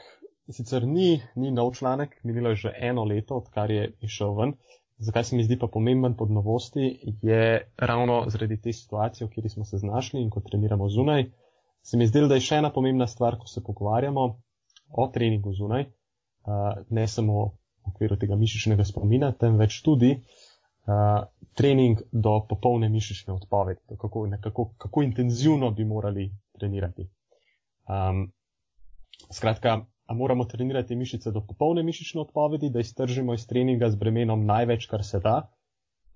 sicer ni, ni nov članek, minilo je že eno leto, odkar je išel ven. Zakaj se mi zdi pa pomemben pod novosti, je ravno zaradi te situacije, v kateri smo se znašli in ko treniramo zunaj. Se mi zdi, da je še ena pomembna stvar, ko se pogovarjamo o treningu zunaj, uh, ne samo v okviru tega mišičnega spomina, temveč tudi uh, trening do popolne mišične odpovedi, kako, nekako, kako intenzivno bi morali trenirati. Um, skratka, moramo trenirati mišice do popolne mišične odpovedi, da iztržimo iz treninga z bremenom največ, kar se da,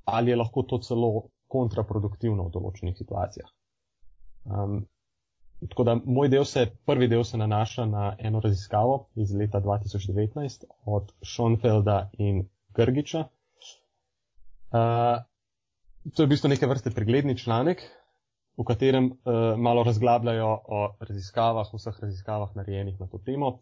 ali je lahko to celo kontraproduktivno v določenih situacijah. Um, tako da moj del se, prvi del se nanaša na eno raziskavo iz leta 2019 od Schoenfelda in Grgiča. Uh, to je v bistvu neke vrste pregledni članek, v katerem uh, malo razglabljajo o raziskavah, vseh raziskavah narejenih na to temo.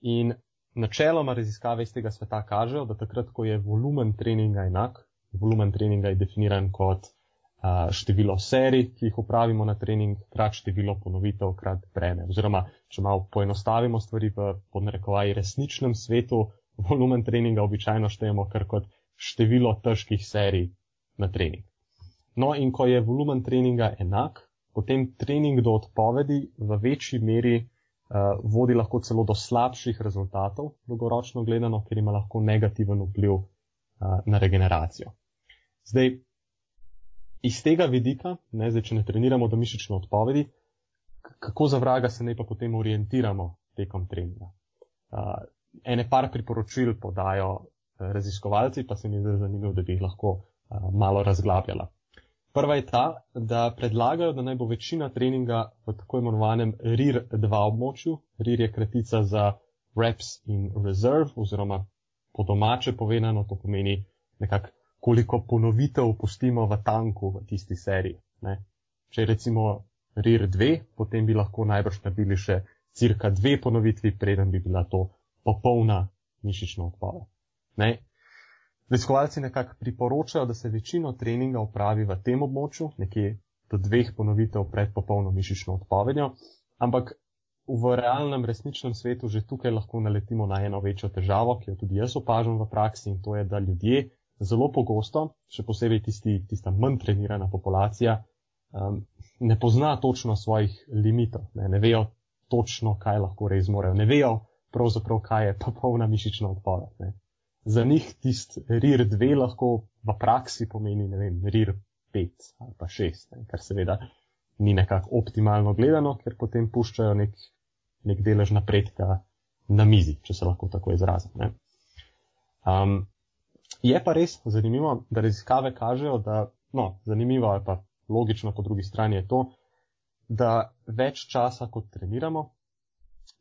In načeloma raziskave iz tega sveta kažejo, da takrat, ko je volumen treninga enak, volumen treninga je definiran kot uh, število serij, ki jih upravimo na trening, krat število ponovitev, krat breme. Oziroma, če malo poenostavimo stvari v podnarekovaji resničnem svetu, volumen treninga običajno štejemo kar kot število težkih serij na trening. No, in ko je volumen treninga enak, potem trening do odpovedi v večji meri uh, vodi lahko celo do slabših rezultatov, dolgoročno gledano, ker ima lahko negativen vpliv uh, na regeneracijo. Zdaj, iz tega vidika, ne, zdaj, če ne treniramo do mišične odpovedi, kako za vraga se ne pa potem orientiramo tekom treninga. Uh, ene par priporočil podajo raziskovalci, pa se mi zdaj zanimivo, da bi jih lahko uh, malo razglabljala. Prva je ta, da predlagajo, da naj bo večina treninga v tako imenovanem RIR-2 območju. RIR je kratica za Reps in Reserve, oziroma po domače povedano, to pomeni nekako, koliko ponovitev pustimo v tanku v tisti seriji. Ne? Če recimo RIR-2, potem bi lahko najbrž naredili še cirka dve ponovitvi, preden bi bila to popolna mišična odpoved. Raziskovalci nekako priporočajo, da se večino treninga upravi v tem območju, nekje do dveh ponovitev pred popolno mišično odpovedjo, ampak v realnem, resničnem svetu že tukaj lahko naletimo na eno večjo težavo, ki jo tudi jaz opažam v praksi in to je, da ljudje zelo pogosto, še posebej tisti, tista manj trenirana populacija, um, ne pozna točno svojih limitov, ne, ne vejo točno, kaj lahko res zmorejo, ne vejo pravzaprav, kaj je popolna mišična odpoved. Ne. Za njih tist RIR 2 lahko v praksi pomeni, ne vem, RIR 5 ali pa 6, ne, kar seveda ni nekako optimalno gledano, ker potem puščajo nek, nek delež napredka na mizi, če se lahko tako izrazim. Um, je pa res zanimivo, da raziskave kažejo, da, no, zanimivo ali pa logično po drugi strani je to, da več časa, kot treniramo,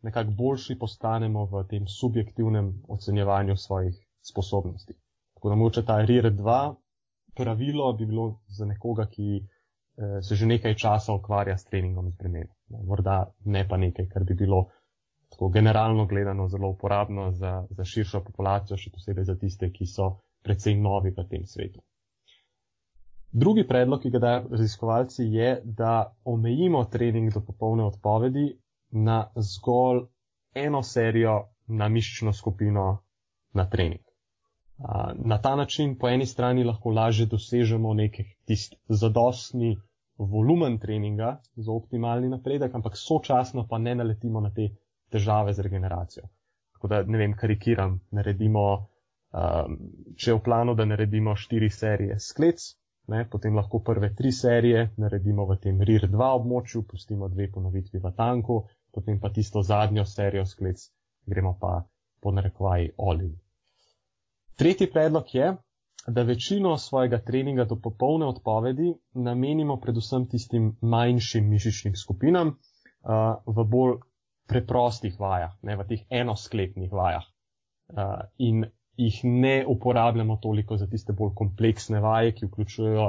nekako boljši postanemo v tem subjektivnem ocenjevanju svojih sposobnosti. Tako da moče ta RIR-2 pravilo bi bilo za nekoga, ki eh, se že nekaj časa ukvarja s treningom z bremenom. Morda ne pa nekaj, kar bi bilo tako generalno gledano zelo uporabno za, za širšo populacijo, še posebej za tiste, ki so precej novi v tem svetu. Drugi predlog, ki ga dajo raziskovalci, je, da omejimo trening do popolne odpovedi na zgolj eno serijo na mišično skupino na trening. Na ta način po eni strani lahko lažje dosežemo nek tist zadostni volumen treninga za optimalni napredek, ampak sočasno pa ne naletimo na te težave z regeneracijo. Tako da, ne vem, karikiram, naredimo, um, če je v planu, da naredimo štiri serije sklec, ne, potem lahko prve tri serije naredimo v tem RIR 2 območju, pustimo dve ponovitvi v tanku, potem pa tisto zadnjo serijo sklec gremo pa po narekovaji olin. Tretji predlog je, da večino svojega treninga do popolne odpovedi namenimo predvsem tistim manjšim mišičnim skupinam uh, v bolj preprostih vajah, ne v teh enosklepnih vajah. Uh, in jih ne uporabljamo toliko za tiste bolj kompleksne vaje, ki vključujejo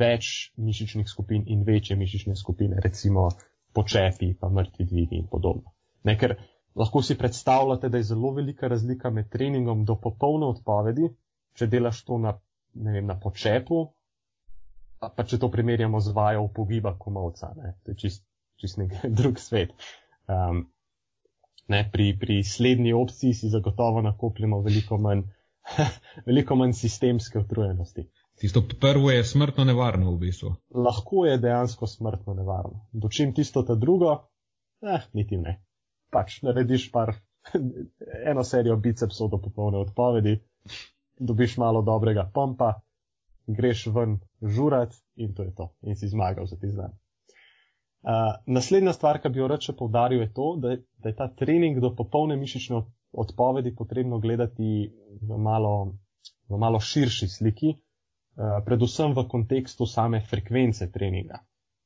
več mišičnih skupin in večje mišične skupine, recimo počepi, pa mrtvi dvigi in podobno. Ne, ker lahko si predstavljate, da je zelo velika razlika med treningom do popolne odpovedi, če delaš to na, ne vem, na počepu, pa, pa če to primerjamo z vajo pogiba komovca, ne, to je čist, čist nek (laughs) drug svet. Um, ne, pri, pri slednji opciji si zagotovo nakopljamo veliko manj, (laughs) veliko manj sistemske utrujenosti. Tisto prvo je smrtno nevarno v bistvu. Lahko je dejansko smrtno nevarno. Dočim tisto ta drugo, eh, niti ne. Pač narediš par, eno serijo bicepsov do popolne odpovedi, dobiš malo dobrega pompa, greš ven žurat in to je to. In si zmagal za ti dan. Uh, naslednja stvar, ki bi jo reče povdaril, je to, da da je ta trening do popolne mišične odpovedi potrebno gledati v malo, v malo širši sliki, uh, predvsem v kontekstu same frekvence treninga.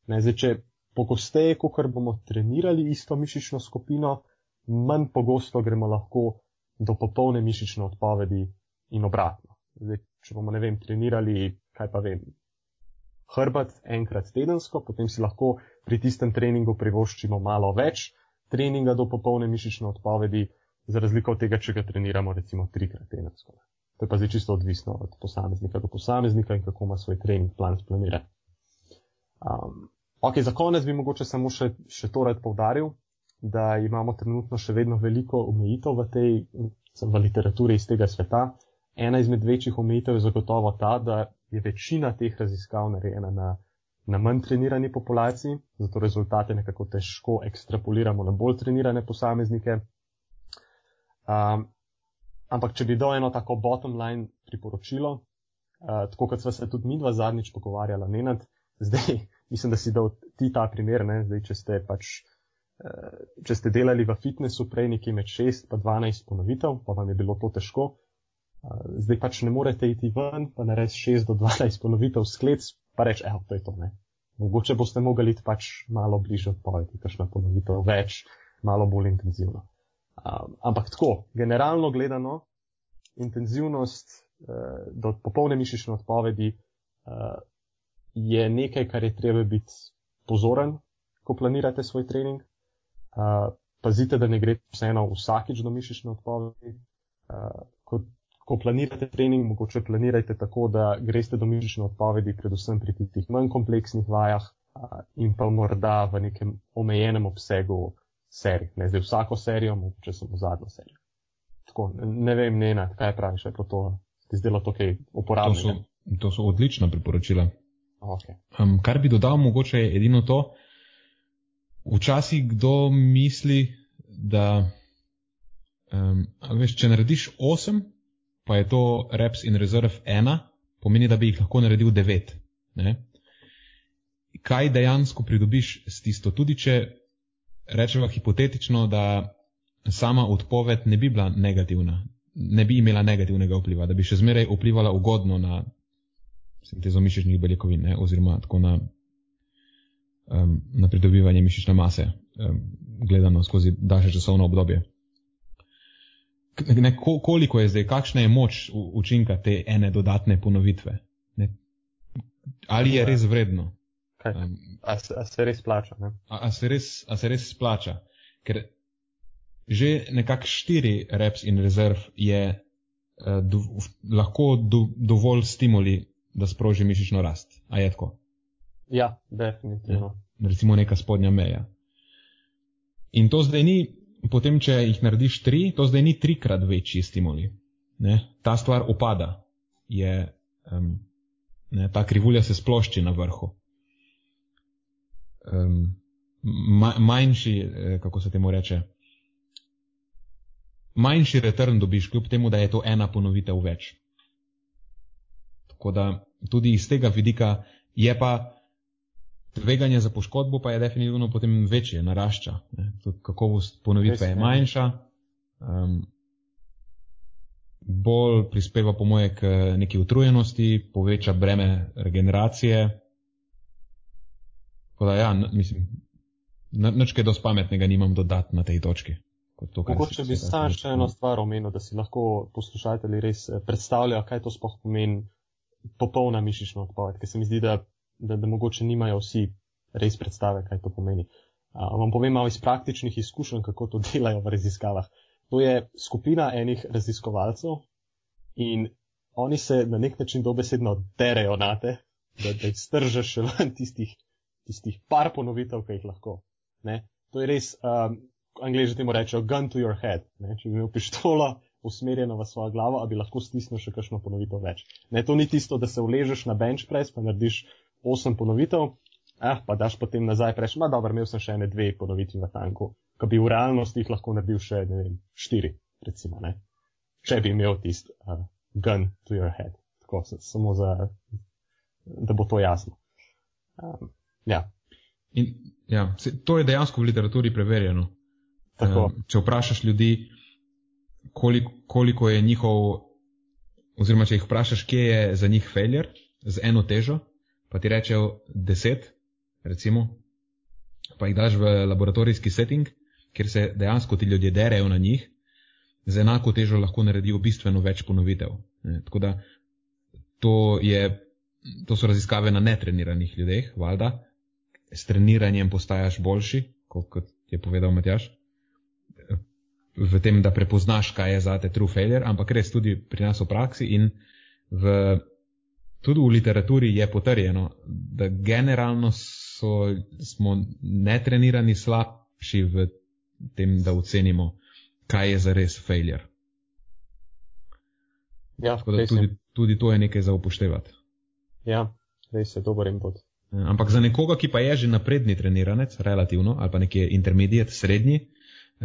Ne, zdaj, če pogosteje, kot bomo trenirali isto mišično skupino, manj pogosto gremo lahko do popolne mišične odpovedi in obratno. Zdaj, če bomo, ne vem, trenirali, kaj pa vem, hrbet enkrat tedensko, potem si lahko pri tistem treningu privoščimo malo več treninga do popolne mišične odpovedi, za razliko od tega, če ga treniramo recimo trikrat tedensko. To je pa zdaj čisto odvisno od posameznika do posameznika in kako ima svoj trening plan splaniran. Um, ok, za konec bi mogoče samo še, še to rad povdaril, da imamo trenutno še vedno veliko omejitev v tej, v literaturi iz tega sveta. Ena izmed večjih omejitev je zagotovo ta, da je večina teh raziskav narejena na, na manj trenirani populaciji, zato rezultate nekako težko ekstrapoliramo na bolj trenirane posameznike. Um, ampak, če bi dal eno tako bottom line priporočilo, uh, tako kot sva se tudi mi dva zadnjič pogovarjala, Nenad, zdaj mislim, da si dal ti ta primer, ne, zdaj, če ste pač. Uh, če ste delali v fitnessu prej nekje med 6 in 12 ponovitev, pa vam je bilo to težko, zdaj pač ne morete iti ven, pa narediti 6 do 12 ponovitev sklec, pa reči, evo, to je to, ne. Mogoče boste mogli iti pač malo bliže odpovedi, kakšna ponovitev več, malo bolj intenzivno. Um, ampak tako, generalno gledano, intenzivnost uh, do popolne mišične odpovedi uh, je nekaj, kar je treba biti pozoren, ko planirate svoj trening. Uh, pazite, da ne gre vseeno vsakič do mišične odpovedi. Uh, kot ko planirate trening, mogoče planirajte tako, da greste do mišične odpovedi, predvsem pri tistih manj kompleksnih vajah in pa morda v nekem omejenem obsegu serij. Ne zdaj vsako serijo, mogoče samo zadnjo serijo. Tako, ne vem, ne, kaj praviš, je to ti zdelo to kaj uporabno. To to so odlična priporočila. Okay. Um, kar bi dodal, mogoče je edino to, včasih kdo misli, da um, veš, če narediš 8, pa je to reps in reserve 1, pomeni, da bi jih lahko naredil 9. Ne? Kaj dejansko pridobiš s tisto? Tudi če rečemo hipotetično, da sama odpoved ne bi bila negativna, ne bi imela negativnega vpliva, da bi še zmeraj vplivala ugodno na sintezo mišičnih beljakovin, ne, oziroma tako na, um, na pridobivanje mišične mase, um, gledano skozi daljše časovno obdobje. Ne, koliko je zdaj, kakšna je moč učinka te ene dodatne ponovitve? Ne? Ali je res vredno? Um, a, a se res plača? A, a, se res, a se res splača? Ker že nekako štiri reps in rezerv je uh, do, lahko do, dovolj stimuli, da sproži mišično rast. A je tako? Ja, definitivno. Ja, recimo neka spodnja meja. In to zdaj ni, potem če jih narediš tri, to zdaj ni trikrat večji stimuli. Ne? Ta stvar upada. Je, um, ne, ta krivulja se splošči na vrhu. Um, ma, manjši, eh, kako se temu reče, manjši return dobiš, kljub temu, da je to ena ponovitev več. Tako da tudi iz tega vidika je pa tveganje za poškodbo pa je definitivno potem večje, narašča. Tudi kakovost ponovitve je manjša, um, bolj prispeva po moje k neki utrujenosti, poveča breme regeneracije. Tako da ja, mislim, nič kaj dosti pametnega nimam dodati na tej točki. Mogoče bi sam še eno stvar omenil, da si lahko poslušatelji res eh, predstavljajo, kaj to sploh pomeni popolna mišična odpoved, ker se mi zdi, da, da, da mogoče nimajo vsi res predstave, kaj to pomeni. A, vam povem malo iz praktičnih izkušenj, kako to delajo v raziskavah. To je skupina enih raziskovalcev in oni se na nek način dobesedno derejo na te, da, da jih stržeš še ven tistih, tistih par ponovitev, ki jih lahko. Ne? To je res. Um, angliži temu rečejo gun to your head. Ne? Če bi imel pištolo usmerjeno v svojo glavo, a bi lahko stisnil še kakšno ponovitev več. Ne, to ni tisto, da se uležeš na bench press, pa narediš 8 ponovitev, eh, pa daš potem nazaj preš, ma dobro, imel sem še ene dve ponovitvi v tanku, ko bi v realnosti jih lahko naredil še, ne vem, 4, recimo, ne. Če bi imel tist uh, gun to your head. Tako, samo za, da bo to jasno. Um, ja. In, ja, to je dejansko v literaturi preverjeno. Tako. Če vprašaš ljudi, koliko, koliko je njihov, oziroma če jih vprašaš, kje je za njih failure z eno težo, pa ti rečejo deset, recimo, pa jih daš v laboratorijski setting, kjer se dejansko ti ljudje derejo na njih, z enako težo lahko naredijo bistveno več ponovitev. Ne, tako da to, je, to so raziskave na netreniranih ljudeh, valjda, s treniranjem postaješ boljši, kot je povedal Matjaš v tem, da prepoznaš, kaj je za te true failure, ampak res tudi pri nas v praksi in v, tudi v literaturi je potrjeno, da generalno so, smo netrenirani slabši v tem, da ocenimo, kaj je za res failure. Ja, Tako da tudi, tudi to je nekaj za upoštevati. Ja, res je dober input. Ampak za nekoga, ki pa je že napredni treniranec, relativno, ali pa nekje intermediate, srednji,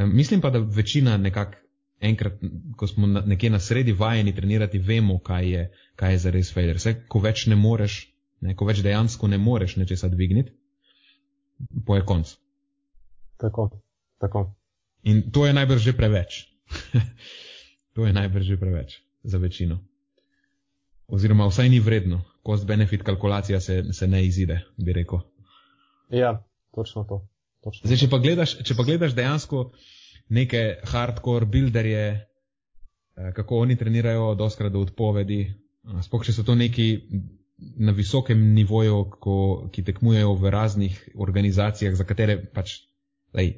Mislim pa, da večina nekako enkrat, ko smo nekje na sredi vajeni trenirati, vemo, kaj je, kaj je za res failure. Vse, ko več ne moreš, ne, ko več dejansko ne moreš nečesa dvigniti, po je konc. Tako, tako. In to je najbrž že preveč. (laughs) to je najbrž že preveč za večino. Oziroma, vsaj ni vredno, cost-benefit kalkulacija se, se ne izide, bi rekel. Ja, točno to. Zdaj, če, pa gledaš, če pa gledaš dejansko neke hardcore builderje, eh, kako oni trenirajo, doskrat do odpovedi, sploh če so to neki na visokem nivoju, ko, ki tekmujejo v raznih organizacijah, za katere pač lej,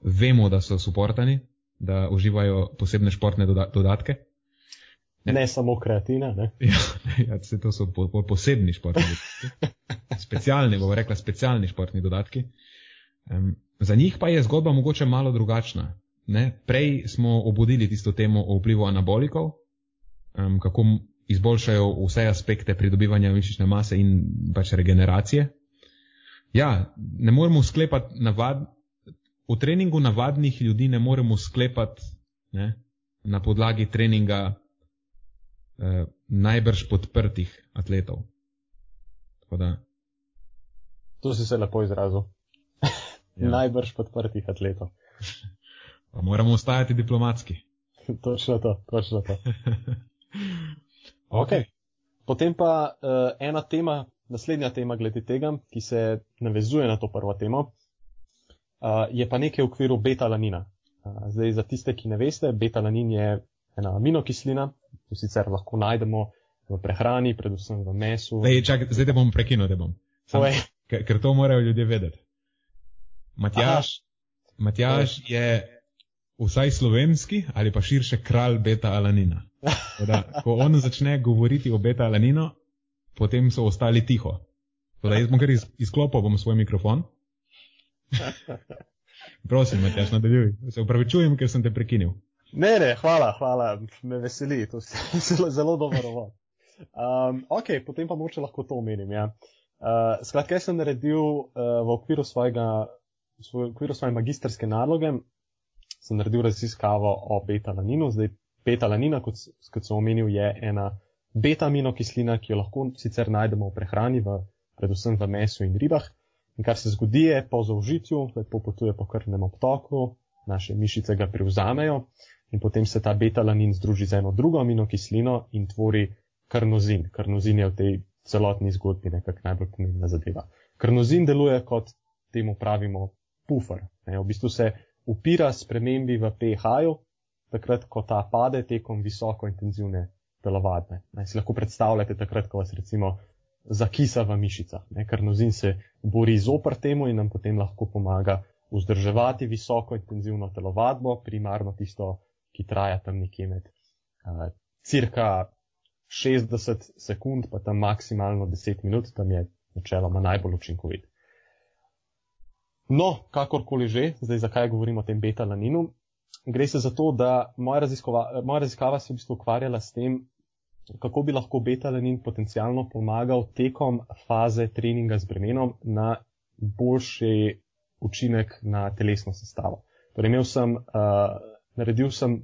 vemo, da so suportani, da uživajo posebne športne dodatke. Ne, ne samo kreatina. Ne? (laughs) Ja, ja, to so po, po, posebni športni dodatki. (laughs) Specialni, bomo rekla, specialni športni dodatki. Um, za njih pa je zgodba mogoče malo drugačna. Ne? Prej smo obudili tisto temo o vplivu anabolikov, um, kako izboljšajo vse aspekte pridobivanja mišične mase in pač regeneracije. Ja, ne moremo sklepati navad, v treningu navadnih ljudi ne moremo sklepati ne, na podlagi treninga eh, najbrž podprtih atletov. To si se lepo izrazil. (laughs) Ja. najbrž podprtih atletov. Pa moramo ostajati diplomatski. (laughs) točno to, točno to. (laughs) okay. Potem pa uh, ena tema, naslednja tema glede tega, ki se navezuje na to prvo temo, uh, je pa nekaj v okviru beta-lanina. Uh, zdaj, za tiste, ki ne veste, beta-lanin je ena aminokislina, ki sicer lahko najdemo v prehrani, predvsem v mesu. Lej, čak, zdaj te bom prekinil, da bom. Sam, ker, ker to morajo ljudje vedeti. Matjaš, Matjaš je vsaj slovenski ali pa širše kralj beta-alanina. Da, ko on začne govoriti o beta-alaninu, potem so ostali tiho. Da, jaz bom kar iz, izklopil bom svoj mikrofon. Prosim, Matjaš, nadaljuj. Se upravičujem, ker sem te prekinil. Ne, ne, hvala, hvala, me veseli, to je (laughs) zelo, zelo dobro. Um, ok, potem pa moče lahko to omenim. Ja. Uh, skratka, jaz sem naredil uh, v okviru svojega, v okviru svoje magistrske naloge, sem naredil raziskavo o beta-laninu. Zdaj, beta-lanina, kot, kot sem omenil, je ena beta-aminokislina, ki jo lahko sicer najdemo v prehrani, v, predvsem v mesu in ribah. In kar se zgodi, je po zaužitju, lepo potuje po krvnem obtoku, naše mišice ga prevzamejo in potem se ta beta-lanin združi z eno drugo aminokislino in tvori karnozin. Karnozin je v tej celotni zgodbi nekako najbolj pomembna zadeva. Karnozin deluje kot temu pravimo pufer. Ne, v bistvu se upira spremembi v pH-ju, takrat, ko ta pade tekom visoko intenzivne telovadbe. Ne, si lahko predstavljate takrat, ko vas recimo zakisa v mišicah, ne, ker nozin se bori zopr temu in nam potem lahko pomaga vzdrževati visoko intenzivno telovadbo, primarno tisto, ki traja tam nekje med uh, cirka 60 sekund, pa tam maksimalno 10 minut, tam je načeloma najbolj učinkovit. No, kakorkoli že, zdaj zakaj govorim o tem beta-laninu. Gre se za to, da moja, moja raziskava se je v bistvu ukvarjala s tem, kako bi lahko beta-lanin potencialno pomagal tekom faze treninga z bremenom na boljši učinek na telesno sestavo. Torej, imel sem, uh, naredil sem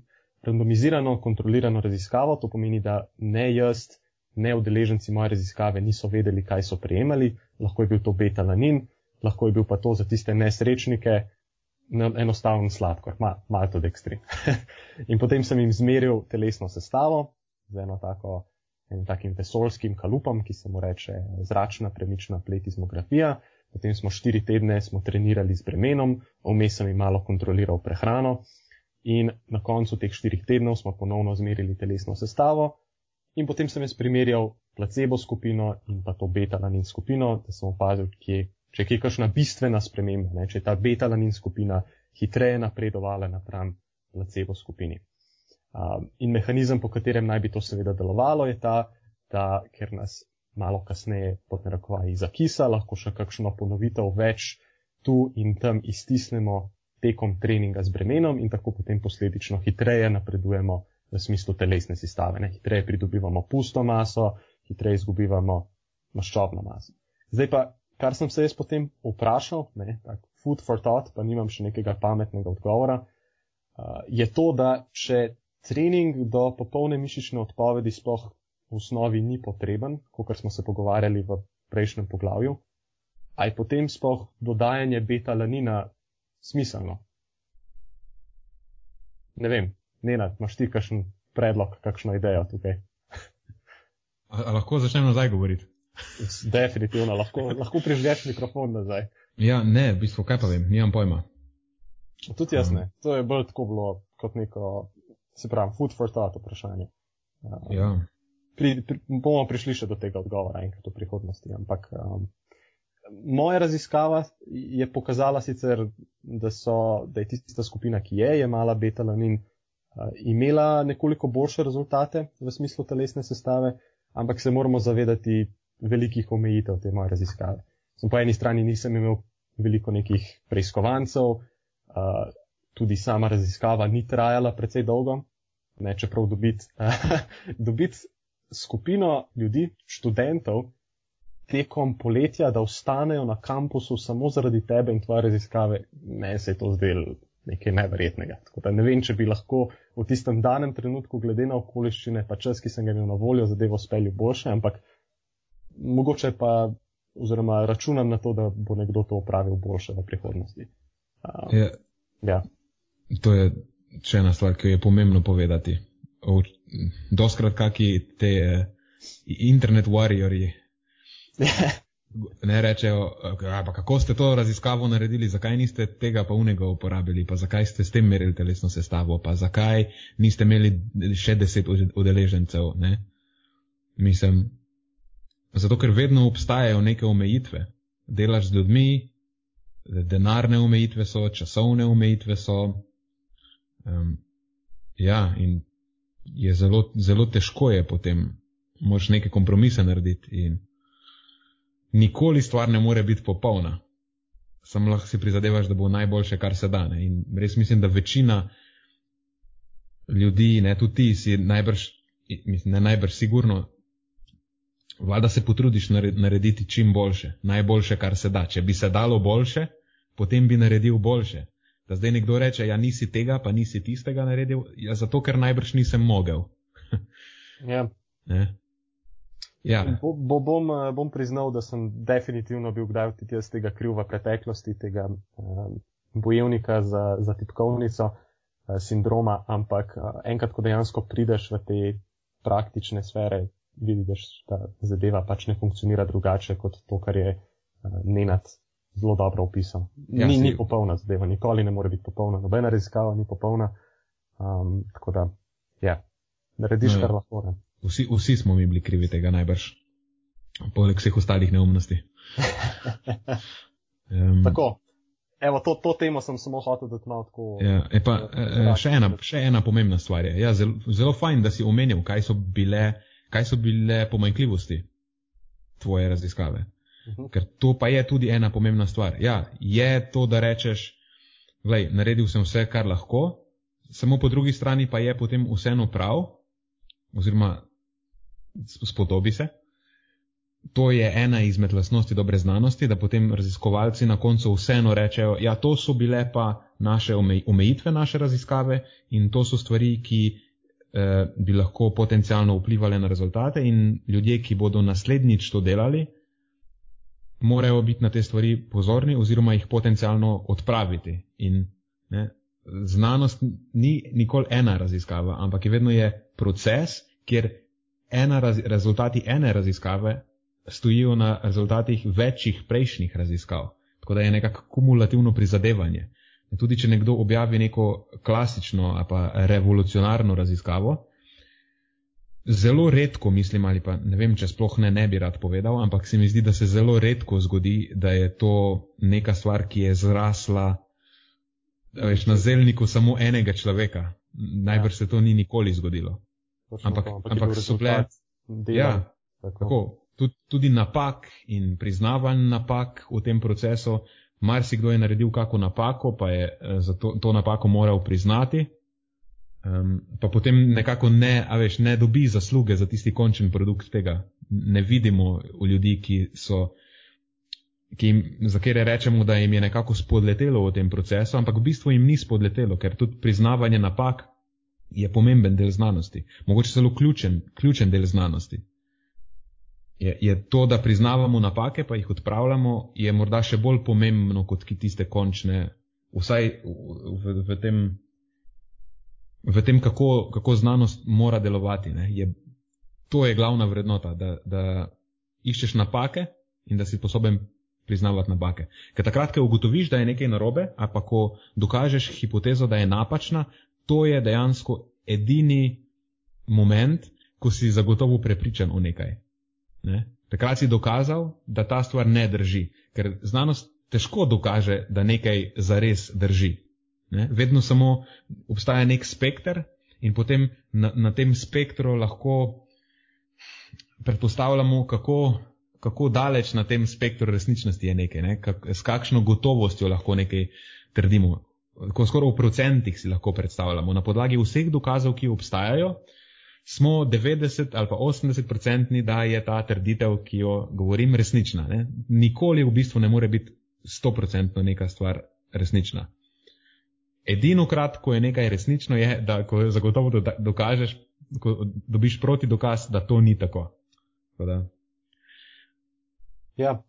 randomizirano, kontrolirano raziskavo, to pomeni, da ne jaz, ne udeleženci moje raziskave niso vedeli, kaj so prejemali, lahko je bil to beta-lanin lahko je bil pa to za tiste nesrečnike enostaven sladkor, Ma, malo to dekstrin. (laughs) in potem sem jim zmeril telesno sestavo z eno tako, enim takim vesolskim kalupom, ki se mu reče zračna premična pletizmografija. Potem smo štiri tedne smo trenirali z bremenom, vmes sem jim malo kontroliral prehrano in na koncu teh štirih tednov smo ponovno zmerili telesno sestavo in potem sem jaz primerjal placebo skupino in pa to beta-lanin skupino, da sem opazil, kje če je kakšna bistvena sprememba, ne, če je ta beta-lanin skupina hitreje napredovala napram placebo skupini. Um, in mehanizem, po katerem naj bi to seveda delovalo, je ta, da ker nas malo kasneje pod narekovaji zakisa, lahko še kakšno ponovitev več tu in tam iztisnemo tekom treninga z bremenom in tako potem posledično hitreje napredujemo v smislu telesne sestave. Ne? Hitreje pridobivamo pusto maso, hitreje izgubivamo maščobno maso. Zdaj pa kar sem se jaz potem vprašal, ne, tak food for thought, pa nimam še nekega pametnega odgovora, uh, je to, da če trening do popolne mišične odpovedi sploh v osnovi ni potreben, kot smo se pogovarjali v prejšnjem poglavju, aj potem sploh dodajanje beta-lanina smiselno. Ne vem, Nenad, imaš ti kakšen predlog, kakšno idejo tukaj? A, a lahko začnemo nazaj govoriti? Definitivno, lahko, lahko prižgeš mikrofon nazaj. Ja, ne, v bistvu, kaj pa vem, nimam pojma. Tudi jaz ne. Um. To je bolj tako bilo kot neko, se pravi, food for thought vprašanje. Um, ja. Pri, pri, bomo prišli še do tega odgovora enkrat v prihodnosti, ampak um, moja raziskava je pokazala sicer, da, so, da je tista skupina, ki je jemala betalanin, uh, imela nekoliko boljše rezultate v smislu telesne sestave, ampak se moramo zavedati, velikih omejitev te moje raziskave. Sem po eni strani nisem imel veliko nekih preiskovancev, uh, tudi sama raziskava ni trajala precej dolgo, ne, čeprav dobiti (laughs) uh, dobit skupino ljudi, študentov, tekom poletja, da ostanejo na kampusu samo zaradi tebe in tvoje raziskave, meni se je to zdelo nekaj da ne vem, če bi lahko v tistem danem trenutku, glede na okoliščine, pa čas, ki sem ga imel na voljo, zadevo speljal boljše, ampak mogoče pa, oziroma računam na to, da bo nekdo to opravil boljše v prihodnosti. Um, ja. ja. To je še ena stvar, ki jo je pomembno povedati. Doskrat kaki te eh, internet warriori (laughs) ne rečejo, pa kako ste to raziskavo naredili, zakaj niste tega pa unega uporabili, pa zakaj ste s tem merili telesno sestavo, pa zakaj niste imeli še deset udeležencev. Ne? Mislim, zato ker vedno obstajajo neke omejitve. Delaš z ljudmi, denarne omejitve so, časovne omejitve so. Um, ja, in je zelo, zelo težko je potem, moš neke kompromise narediti. In nikoli stvar ne more biti popolna. Sam lahko si prizadevaš, da bo najboljše, kar se da. Ne? In res mislim, da večina ljudi, ne tudi ti, si najbrž, ne najbrž sigurno, vlada se potrudiš narediti čim boljše, najboljše, kar se da. Če bi se dalo boljše, potem bi naredil boljše. Da zdaj nekdo reče, ja nisi tega, pa nisi tistega naredil, ja zato, ker najbrž nisem mogel. (laughs) ja. Ja. Bo, bo, bom, eh, bom priznal, da sem definitivno bil kdaj tudi jaz tega kriv v preteklosti, tega um, bojevnika za, za tipkovnico uh, sindroma, ampak uh, enkrat, ko dejansko prideš v te praktične sfere, vidiš, da zadeva pač ne funkcionira drugače kot to, kar je uh, Nenad zelo dobro opisal. Ja, ni, ni popolna zadeva, nikoli ne more biti popolna, nobena raziskava ni popolna. Um, tako da, ja, narediš, no, ja. kar lahko. Ne. Vsi, vsi smo mi bili krivi tega najbrž, poleg vseh ostalih neumnosti. (laughs) um, tako, evo, to, to temo sem samo hotel dati malo tako. Ja, pa, uh, še, ena, še ena pomembna stvar je. Ja, zelo, zelo fajn, da si omenil, kaj so bile, kaj so bile pomanjkljivosti tvoje raziskave. Mhm. Ker to pa je tudi ena pomembna stvar. Ja, je to, da rečeš, gledaj, naredil sem vse, kar lahko, samo po drugi strani pa je potem vseeno prav, oziroma spodobi se. To je ena izmed lasnosti dobre znanosti, da potem raziskovalci na koncu vseeno rečejo, ja, to so bile pa naše omejitve, naše raziskave in to so stvari, ki eh, bi lahko potencialno vplivali na rezultate in ljudje, ki bodo naslednjič to delali, morajo biti na te stvari pozorni oziroma jih potencialno odpraviti. In ne, znanost ni nikoli ena raziskava, ampak je vedno je proces, kjer ena raz, rezultati ene raziskave stojijo na rezultatih večjih prejšnjih raziskav. Tako da je nekako kumulativno prizadevanje. Tudi če nekdo objavi neko klasično ali pa revolucionarno raziskavo, zelo redko mislim, ali pa ne vem, če sploh ne, ne bi rad povedal, ampak se mi zdi, da se zelo redko zgodi, da je to neka stvar, ki je zrasla veš, na zelniku samo enega človeka. Najbrž ja. se to ni nikoli zgodilo. Točno ampak, to, ampak, ampak so bile. Ja, tako. Tako, tudi, tudi napak in priznavanj napak v tem procesu. Marsikdo je naredil kako napako, pa je eh, za to, to napako moral priznati, um, pa potem nekako ne, a veš, ne dobi zasluge za tisti končen produkt tega. Ne vidimo v ljudi, ki so, ki jim, za kere rečemo, da jim je nekako spodletelo v tem procesu, ampak v bistvu jim ni spodletelo, ker tudi priznavanje napak je pomemben del znanosti, mogoče celo ključen, ključen del znanosti. Je, je to, da priznavamo napake, pa jih odpravljamo, je morda še bolj pomembno kot tiste končne, vsaj v, v, v tem, v tem kako, kako znanost mora delovati. Je, to je glavna vrednota, da, da iščeš napake in da si sposoben priznavati napake. Ker takrat, ko ugotoviš, da je nekaj narobe, a pa ko dokažeš hipotezo, da je napačna, to je dejansko edini moment, ko si zagotovo prepričan o nekaj. Ne? Takrat si dokazal, da ta stvar ne drži, ker znanost težko dokaže, da nekaj zares drži. Ne? Vedno samo obstaja nek spektr in potem na, na tem spektru lahko predpostavljamo, kako, kako daleč na tem spektru resničnosti je nekaj, ne? Kak, s kakšno gotovostjo lahko nekaj trdimo ko skoraj v procentih si lahko predstavljamo, na podlagi vseh dokazov, ki obstajajo, smo 90 ali pa 80 odstotni, da je ta trditev, ki jo govorim, resnična. Ne? Nikoli v bistvu ne more biti 100 odstotno neka stvar resnična. Edino krat, ko je nekaj resnično, je, da ko zagotovo do, dokažeš, ko dobiš proti dokaz, da to ni tako. tako ja,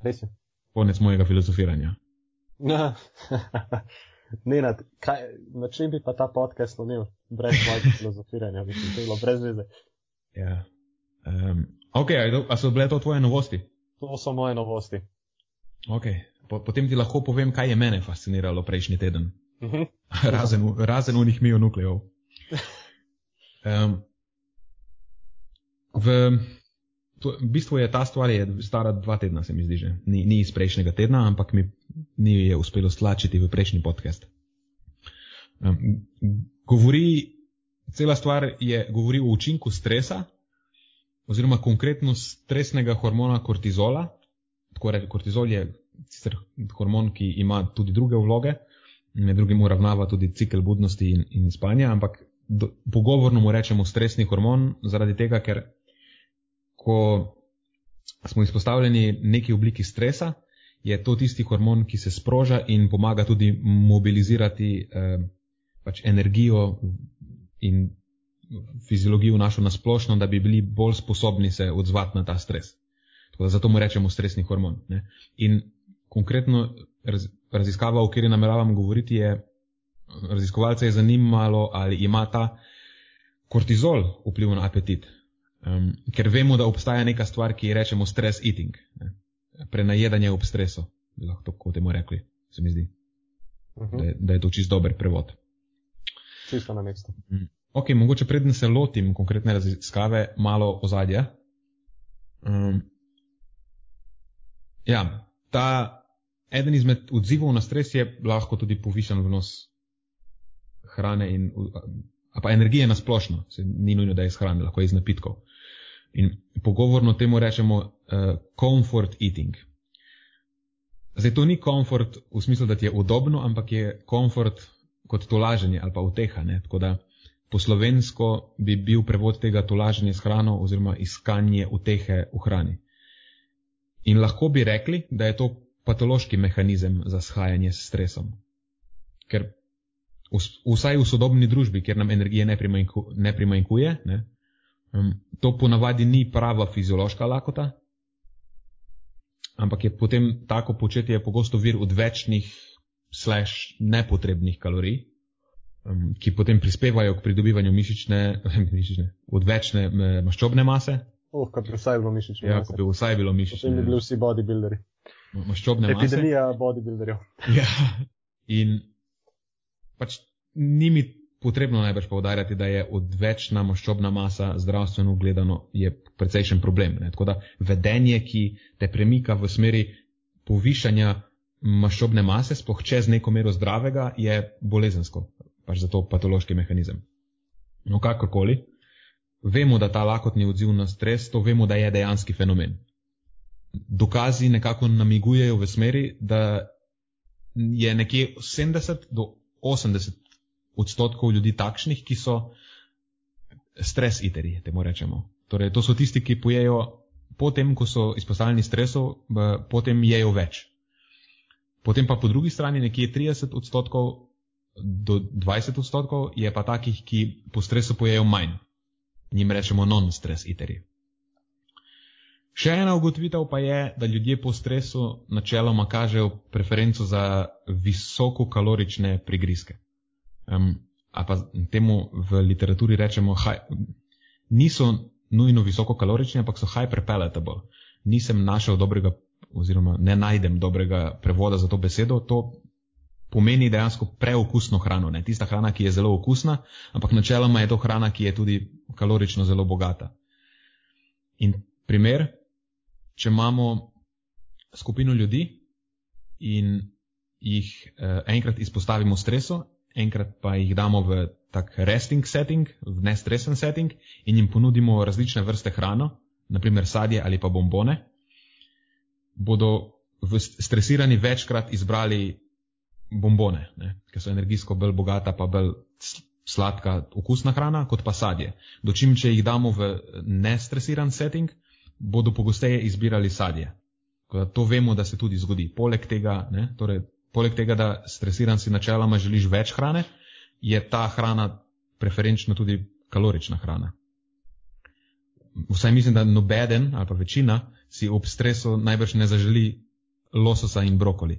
res je. Konec mojega filozofiranja. (laughs) ne, na, kaj, na čem bi pa ta podcast slonil, brez mojega filozofiranja, bi se bilo brez veze. Ja. Um, ok, a so bile to tvoje novosti? To so moje novosti. Ok, po, potem ti lahko povem, kaj je mene fasciniralo prejšnji teden. Uh (laughs) -huh. razen, razen unih mionukleov. Um, v, to, v bistvu je ta stvar je stara dva tedna, se mi zdi že. Ni, ni iz prejšnjega tedna, ampak mi ni je uspelo stlačiti v prejšnji podcast. Um, govori, cela stvar je, govori o učinku stresa, oziroma konkretno stresnega hormona kortizola. Tako reči, kortizol je sicer hormon, ki ima tudi druge vloge, med drugim uravnava tudi cikl budnosti in, in spanja, ampak do, pogovorno mu rečemo stresni hormon, zaradi tega, ker ko smo izpostavljeni neki obliki stresa, je to tisti hormon, ki se sproža in pomaga tudi mobilizirati eh, pač energijo in fiziologijo našo nasplošno, da bi bili bolj sposobni se odzvati na ta stres. Da, zato mu rečemo stresni hormon. Ne? In konkretno raz, raziskava, o kateri nameravam govoriti, je raziskovalce je zanimalo, ali ima ta kortizol vpliv na apetit. Um, ker vemo, da obstaja neka stvar, ki jo rečemo stress eating, ne? prenajedanje ob stresu, bi lahko tako temu rekli, se mi zdi. Uh mhm. -huh. da, je, da je to čist dober prevod. Čisto na mestu. Um, ok, mogoče predn se lotim konkretne raziskave, malo ozadja. Um, ja, ta eden izmed odzivov na stres je lahko tudi povišen vnos hrane in pa energije na splošno, se ni nujno, da je iz hrane, lahko je iz napitkov. In pogovorno temu rečemo uh, comfort eating. Zdaj, to ni komfort v smislu, da ti je udobno, ampak je komfort kot tolaženje ali pa uteha. Ne? Tako da po slovensko bi bil prevod tega tolaženja s hrano oziroma iskanje utehe v hrani. In lahko bi rekli, da je to patološki mehanizem za shajanje s stresom. Ker vsaj v sodobni družbi, kjer nam energije ne, primanjku, ne primanjkuje, ne, um, to ponavadi ni prava fiziološka lakota, ampak je potem tako početje pogosto vir odvečnih, slash nepotrebnih kalorij, um, ki potem prispevajo k pridobivanju mišične, (laughs) mišične odvečne maščobne mase. Oh, kot bi vsaj bilo mišične. Ja, kot bi vsaj bilo mišične. Potem bi bili vsi bodybuilderi. Maščobne mase. Epidemija bodybuilderjev. Ja. In pač ni mi potrebno največ povdarjati, da je odvečna maščobna masa zdravstveno gledano je precejšen problem. Ne? Tako da vedenje, ki te premika v smeri povišanja maščobne mase, spoh čez neko mero zdravega, je bolezensko, pač zato patološki mehanizem. No, kakorkoli, vemo, da ta lakotni odziv na stres, to vemo, da je dejanski fenomen. Dokazi nekako namigujejo v smeri, da je nekje 70 do 80 odstotkov ljudi takšnih, ki so stres iteri, temu rečemo. Torej, to so tisti, ki pojejo potem, ko so izpostavljeni stresu, potem jejo več. Potem pa po drugi strani nekje 30 odstotkov do 20 odstotkov je pa takih, ki po stresu pojejo manj. Njim rečemo non-stres iteri. Še ena ugotovitev pa je, da ljudje po stresu načeloma kažejo preferenco za visokokalorične prigrizke. Um, a pa temu v literaturi rečemo, high, niso nujno visokokalorični, ampak so hyperpalatable. Nisem našel dobrega, oziroma ne najdem dobrega prevoda za to besedo. To pomeni dejansko preokusno hrano. Ne? Tista hrana, ki je zelo okusna, ampak načeloma je to hrana, ki je tudi kalorično zelo bogata. In primer, če imamo skupino ljudi in jih eh, enkrat izpostavimo stresu, enkrat pa jih damo v tak resting setting, v nestresen setting in jim ponudimo različne vrste hrano, naprimer sadje ali pa bombone, bodo v stresirani večkrat izbrali bombone, ne, ker so energijsko bolj bogata, pa bolj sladka, okusna hrana, kot pa sadje. Dočim, če jih damo v nestresiran setting, bodo pogosteje izbirali sadje. To vemo, da se tudi zgodi. Poleg tega, ne, torej, poleg tega, da stresiran si načeloma želiš več hrane, je ta hrana preferenčno tudi kalorična hrana. Vsaj mislim, da nobeden ali pa večina si ob stresu najbrž ne zaželi lososa in brokoli.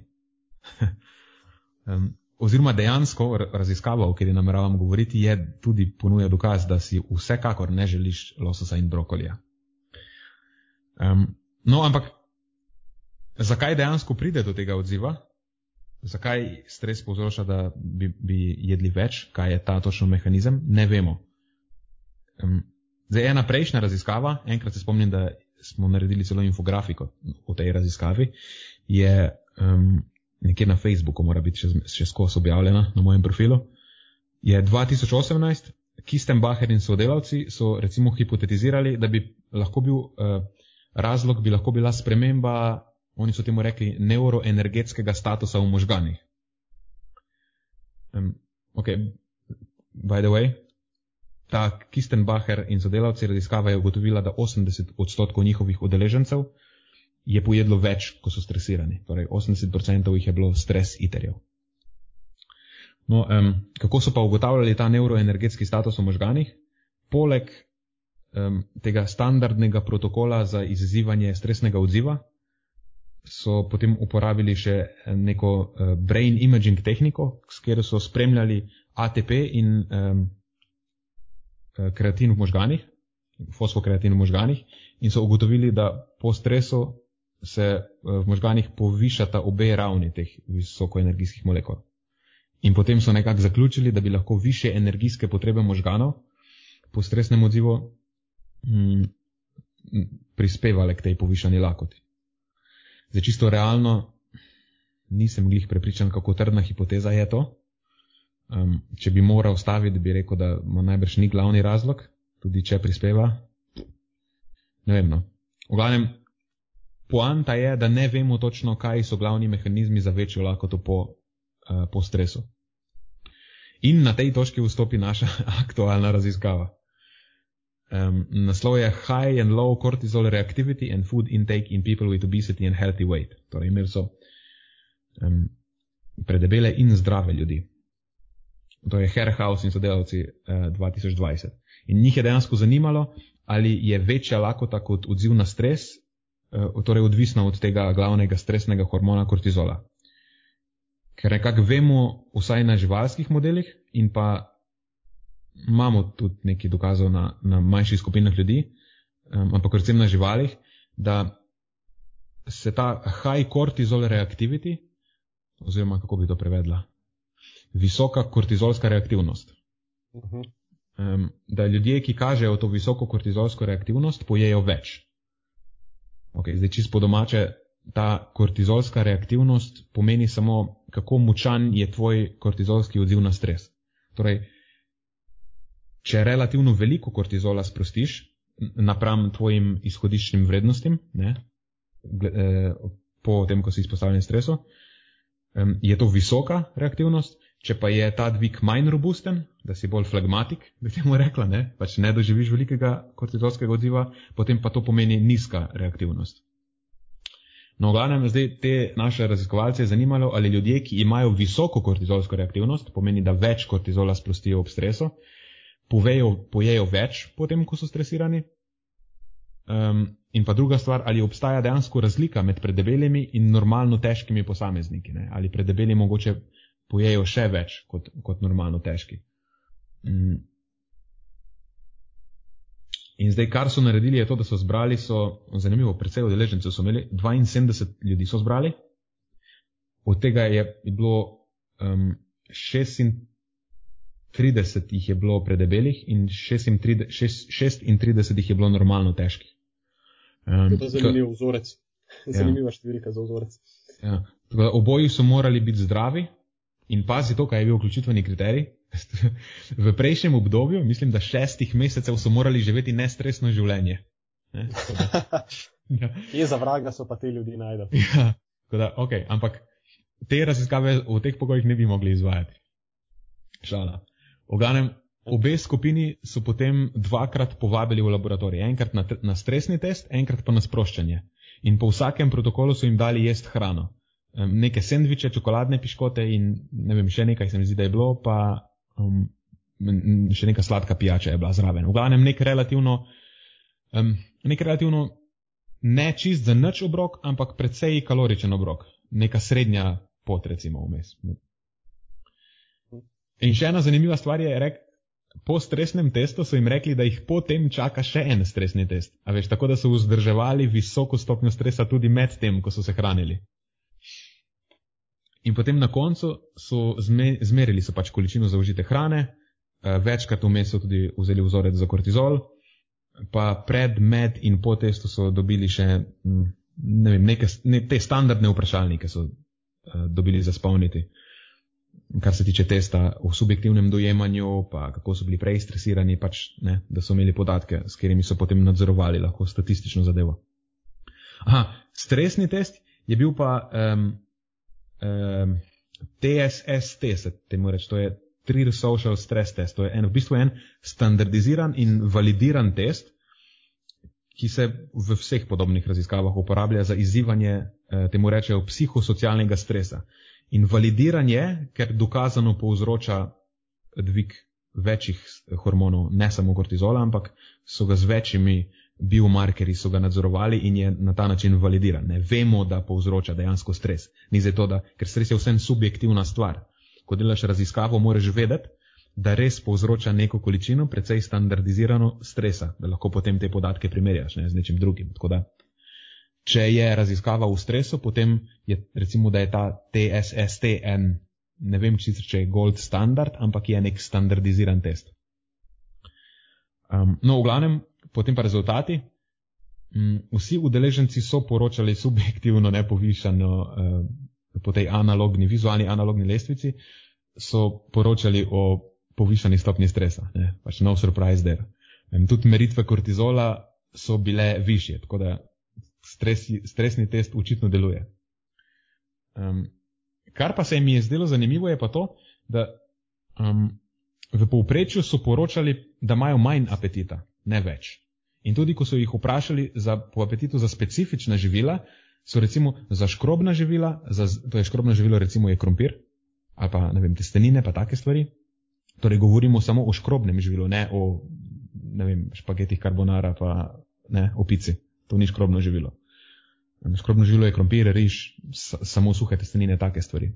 (laughs) oziroma dejansko raziskava, o kateri nameravam govoriti, je tudi ponuja dokaz, da si vsekakor ne želiš lososa in brokolija. Um, no, ampak zakaj dejansko pride do tega odziva? Zakaj stres povzroča, da bi, bi jedli več, kaj je ta točno mehanizem, ne vemo. Um, zdaj, ena prejšnja raziskava, enkrat se spomnim, da smo naredili celo infografiko o tej raziskavi, je um, nekje na Facebooku, mora biti še, še skozi objavljena na mojem profilu. Je 2018, Kistenbacher in sodelavci so recimo hipotetizirali, da bi lahko bil uh, razlog, bi lahko bila sprememba, oni so temu rekli, neuroenergetskega statusa v možganih. Um, ok, by the way, ta Kistenbacher in sodelavci raziskava je ugotovila, da 80 odstotkov njihovih udeležencev je pojedlo več, ko so stresirani. Torej, 80% jih je bilo stres iterjev. No, um, kako so pa ugotavljali ta neuroenergetski status v možganih? Poleg um, tega standardnega protokola za izzivanje stresnega odziva, so potem uporabili še neko uh, brain imaging tehniko, s katero so spremljali ATP in um, kreatin v možganih, fosfokreatin v možganih, in so ugotovili, da po stresu se eh, v možganih povišata obe ravni teh visokoenergijskih molekul. In potem so nekako zaključili, da bi lahko više energijske potrebe možganov po stresnem odzivu mm, prispevale k tej povišani lakoti. Zdaj čisto realno nisem glih prepričan, kako trdna hipoteza je to. Um, če bi moral staviti, bi rekel, da ima najbrž ni glavni razlog, tudi če prispeva. Ne vem. No. V glavnem, poanta je, da ne vemo točno, kaj so glavni mehanizmi za večjo lakoto po, uh, po stresu. In na tej točki vstopi naša (laughs) aktualna raziskava. Um, naslov je High and Low Cortisol Reactivity and Food Intake in People with Obesity and Healthy Weight. Torej, imeli so um, predebele in zdrave ljudi. To je Hairhouse in sodelavci uh, 2020. In njih je dejansko zanimalo, ali je večja lakota kot odziv na stres Eh, torej odvisna od tega glavnega stresnega hormona kortizola. Ker nekako vemo, vsaj na živalskih modelih, in pa imamo tudi nekaj dokazov na, na manjših skupinah ljudi, um, ampak predvsem na živalih, da se ta high cortisol reactivity, oziroma kako bi to prevedla, visoka kortizolska reaktivnost. Uh -huh. um, da ljudje, ki kažejo to visoko kortizolsko reaktivnost, pojejo več. Okay, zdaj, čisto domače, ta kortizolska reaktivnost pomeni samo, kako močan je tvoj kortizolski odziv na stres. Torej, če relativno veliko kortizola sprostiš napram tvojim izhodiščnim vrednostim, ne, eh, po tem, ko si izpostavljen stresu, je to visoka reaktivnost, Če pa je ta dvig manj robusten, da si bolj flagmatik, bi temu rekla, ne, pač ne doživiš velikega kortizolskega odziva, potem pa to pomeni nizka reaktivnost. No, v glavnem, zdaj te naše raziskovalce je zanimalo, ali ljudje, ki imajo visoko kortizolsko reaktivnost, pomeni, da več kortizola sprostijo ob stresu, povejo, pojejo več potem, ko so stresirani. Um, in pa druga stvar, ali obstaja dejansko razlika med predebelimi in normalno težkimi posamezniki. Ne? Ali predebeli mogoče pojejo še več kot, kot normalno težki. Mm. In zdaj, kar so naredili, je to, da so zbrali, so, zanimivo, predvsej udeležencev so imeli, 72 ljudi so zbrali, od tega je bilo um, 36 jih je bilo predebelih in 36, 36 jih je bilo normalno težkih. Um, to je zanimiv vzorec. Zanimiva ja. številka za vzorec. Ja. Oboji so morali biti zdravi, In pazi to, kaj je bil vključitveni kriterij. (laughs) v prejšnjem obdobju, mislim, da šestih mesecev so morali živeti nestresno življenje. Ne? (laughs) ja. Je za vraga, so pa te ljudi najdel. (laughs) Ja, da, okay, ampak te raziskave v teh pogojih ne bi mogli izvajati. Šala. V glavnem, Obe skupini so potem dvakrat povabili v laboratorij. Enkrat na, na stresni test, enkrat pa na sproščanje. In po vsakem protokolu so jim dali jesti hrano. Um, neke sendviče, čokoladne piškote in ne vem, še nekaj se mi zdi, da je bilo, pa um, še neka sladka pijača je bila zraven. V glavnem nek relativno, um, nek relativno ne čist za nič obrok, ampak precej kaloričen obrok. Neka srednja pot, recimo, vmes. In še ena zanimiva stvar je, rek, po stresnem testu so jim rekli, da jih potem čaka še en stresni test. A veš, tako da so vzdrževali visoko stopnjo stresa tudi med tem, ko so se hranili. In potem na koncu so zmerili so pač količino zaužite hrane, eh, večkrat vmes so tudi vzeli vzorec za kortizol, pa pred, med in po testu so dobili še ne vem, neke, ne, te standardne vprašalnike, so uh, dobili za spolniti kar se tiče testa v subjektivnem dojemanju, pa kako so bili prej stresirani, pač, ne, da so imeli podatke, s katerimi so potem nadzorovali lahko statistično zadevo. Aha, stresni test je bil pa um, um, TSST, se temu reče, to je Trier Social Stress Test, to je en, v bistvu en standardiziran in validiran test, ki se v vseh podobnih raziskavah uporablja za izzivanje, eh, temu rečejo, psihosocialnega stresa. In validiran je, ker dokazano povzroča dvig večjih hormonov, ne samo kortizola, ampak so ga z večjimi biomarkerji so ga nadzorovali in je na ta način validiran. Ne vemo, da povzroča dejansko stres. Ni zato, da, ker stres je vsem subjektivna stvar. Ko delaš raziskavo, moraš vedeti, da res povzroča neko količino precej standardizirano stresa, da lahko potem te podatke primerjaš ne, z nečim drugim. Tako da če je raziskava v stresu, potem je recimo, da je ta TSST en, ne vem, če je gold standard, ampak je nek standardiziran test. Um, no, v glavnem, potem pa rezultati. Um, vsi udeleženci so poročali subjektivno nepovišano uh, po tej analogni, vizualni analogni lestvici, so poročali o povišani stopni stresa. Ne? Pač no surprise there. Um, tudi meritve kortizola so bile više, tako da stresi, stresni test očitno deluje. Um, kar pa se mi je zdelo zanimivo, je pa to, da um, v povprečju so poročali, da imajo manj apetita, ne več. In tudi, ko so jih vprašali za, po apetitu za specifična živila, so recimo za škrobna živila, za, to je škrobno živilo, recimo je krompir, ali pa ne vem, testenine, pa take stvari. Torej, govorimo samo o škrobnem živilu, ne o ne vem, špagetih carbonara, pa ne o pici. To ni škrobno živilo. Škrobno živilo je krompir, riž, samo suhe testenine, take stvari.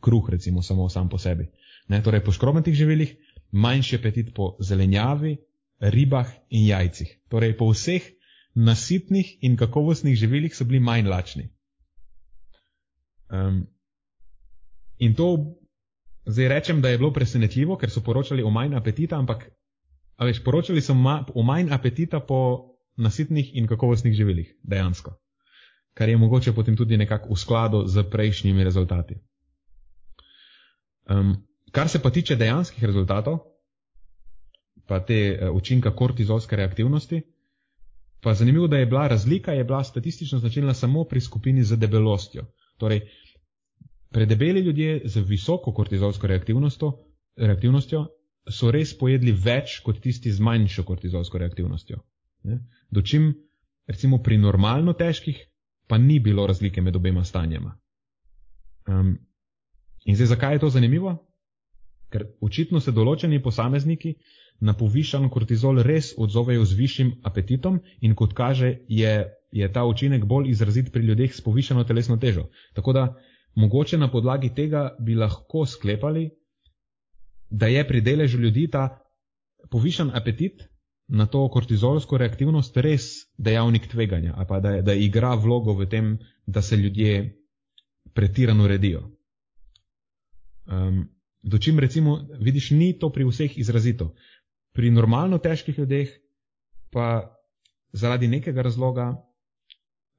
Kruh, recimo, samo sam po sebi. Ne, torej, po škrobnatih živilih manjši apetit po zelenjavi, ribah in jajcih. Torej, po vseh nasitnih in kakovostnih živilih so bili manj lačni. Um, in to zdaj rečem, da je bilo presenetljivo, ker so poročali o manj apetita, ampak, veš, poročali so ma, o manj apetita po nasitnih in kakovostnih živilih, dejansko. Kar je mogoče potem tudi nekako v skladu z prejšnjimi rezultati. Um, kar se pa tiče dejanskih rezultatov, pa te uh, učinka kortizolske reaktivnosti, pa zanimivo, da je bila razlika, je bila statistično značilna samo pri skupini z debelostjo. Torej, predebeli ljudje z visoko kortizolsko reaktivnostjo, reaktivnostjo so res pojedli več kot tisti z manjšo kortizolsko reaktivnostjo. Dočim, recimo pri normalno težkih, pa ni bilo razlike med obema stanjema. Um, in zdaj, zakaj je to zanimivo? Ker očitno se določeni posamezniki na povišan kortizol res odzovejo z višjim apetitom in kot kaže, je, je ta učinek bolj izrazit pri ljudeh s povišano telesno težo. Tako da mogoče na podlagi tega bi lahko sklepali, da je pri deležu ljudi ta povišan apetit na to kortizolsko reaktivnost res dejavnik tveganja, ali pa da, da igra vlogo v tem, da se ljudje pretirano redijo. Um, Dočim recimo, vidiš, ni to pri vseh izrazito. Pri normalno težkih ljudeh pa zaradi nekega razloga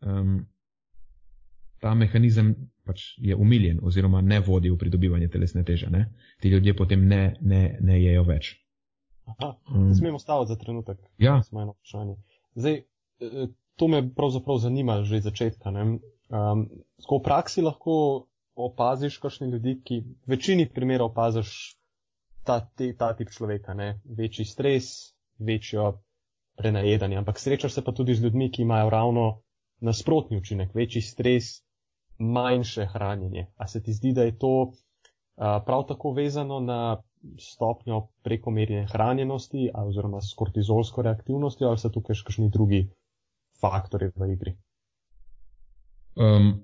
um, ta mehanizem pač je umiljen oziroma ne vodi v pridobivanje telesne teže. Ne? Ti ljudje potem ne, ne, ne jejo več. Aha, mm. smemo staviti za trenutek. Ja. Zdaj, e, to me pravzaprav zanima že iz začetka. Um, v praksi lahko opaziš kakšne ljudi, ki v večini primerov opaziš ta, te, ta tip človeka, ne? večji stres, večjo prenajedanje. Ampak srečaš se pa tudi z ljudmi, ki imajo ravno nasprotni učinek, večji stres, manjše hranjenje. A se ti zdi, da je to a, prav tako vezano na stopnjo prekomerne hranjenosti oziroma s kortizolsko reaktivnostjo ali so tukaj še kakšni drugi faktori v igri? Um,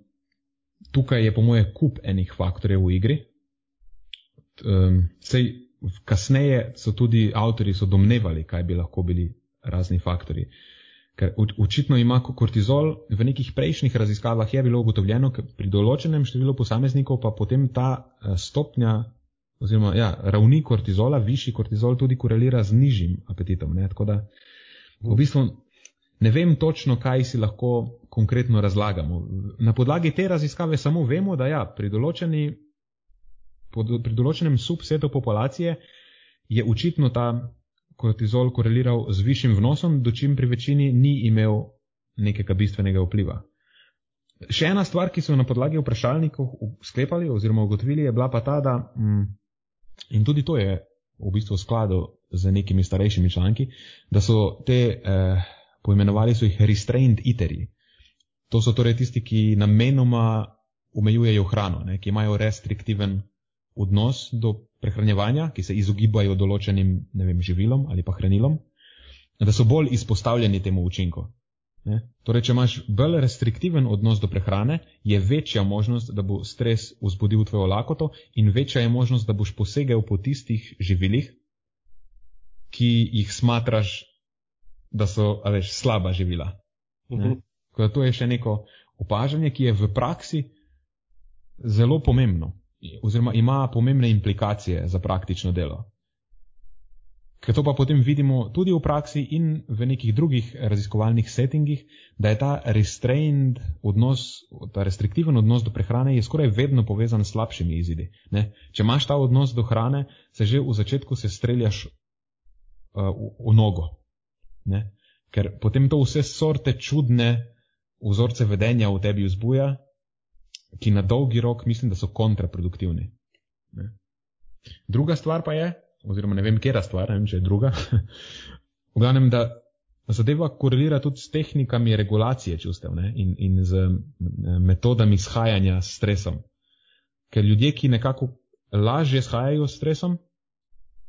tukaj je po moje kup enih faktorjev v igri. Um, sej, kasneje so tudi avtori so domnevali, kaj bi lahko bili razni faktori. Ker očitno ima kortizol v nekih prejšnjih raziskavah je bilo ugotovljeno, ker pri določenem številu posameznikov pa potem ta eh, stopnja oziroma ja, ravni kortizola, višji kortizol tudi korelira z nižjim apetitom. Ne? Tako da v bistvu ne vem točno, kaj si lahko konkretno razlagamo. Na podlagi te raziskave samo vemo, da ja, pri, določeni, pri določenem subsetu populacije je očitno ta kortizol koreliral z višjim vnosom, dočim pri večini ni imel nekega bistvenega vpliva. Še ena stvar, ki so na podlagi vprašalnikov sklepali oziroma ugotovili, je bila pa ta, da, mm, in tudi to je v bistvu v skladu z nekimi starejšimi članki, da so te, eh, poimenovali so jih restrained eaterji. To so torej tisti, ki namenoma omejujejo hrano, ne, ki imajo restriktiven odnos do prehranjevanja, ki se izogibajo določenim vem, živilom ali pa hranilom, da so bolj izpostavljeni temu učinku. Ne? Torej, če imaš bolj restriktiven odnos do prehrane, je večja možnost, da bo stres vzbudil tvojo lakoto in večja je možnost, da boš posegel po tistih živilih, ki jih smatraš, da so veš, slaba živila. Mhm. To je še neko opažanje, ki je v praksi zelo pomembno oziroma ima pomembne implikacije za praktično delo. Ker to pa potem vidimo tudi v praksi in v nekih drugih raziskovalnih settingih, da je ta restrained odnos, ta restriktiven odnos do prehrane je skoraj vedno povezan s slabšimi izidi. Ne? Če imaš ta odnos do hrane, se že v začetku se streljaš uh, v, v nogo. Ne? Ker potem to vse sorte čudne vzorce vedenja v tebi vzbuja, ki na dolgi rok mislim, da so kontraproduktivni. Ne. Druga stvar pa je, oziroma ne vem, kera stvar, ne vem, če je druga, v glavnem, da zadeva korelira tudi s tehnikami regulacije čustev ne, in, in z metodami shajanja s stresom. Ker ljudje, ki nekako lažje shajajo s stresom,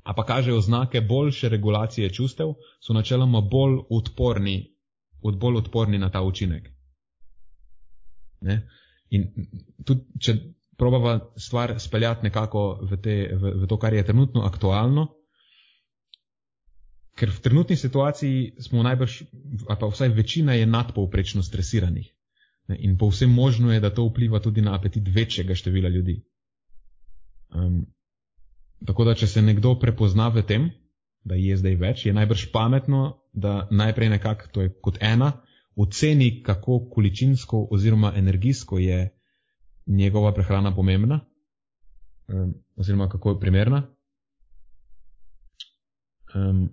a pa kažejo znake boljše regulacije čustev, so načeloma bolj odporni, bolj odporni na ta učinek. Ne? In tudi, če probava stvar speljati nekako v, te, v, v to, kar je trenutno aktualno, ker v trenutni situaciji smo najbrž, ali pa vsaj večina je nadpovprečno stresiranih. In povsem možno je, da to vpliva tudi na apetit večjega števila ljudi. Um, tako da, če se nekdo prepozna v tem, da je zdaj več, je najbrž pametno, da najprej nekako, to je kot ena, oceni, kako količinsko oziroma energijsko je njegova prehrana pomembna, um, oziroma kako je primerna. Um,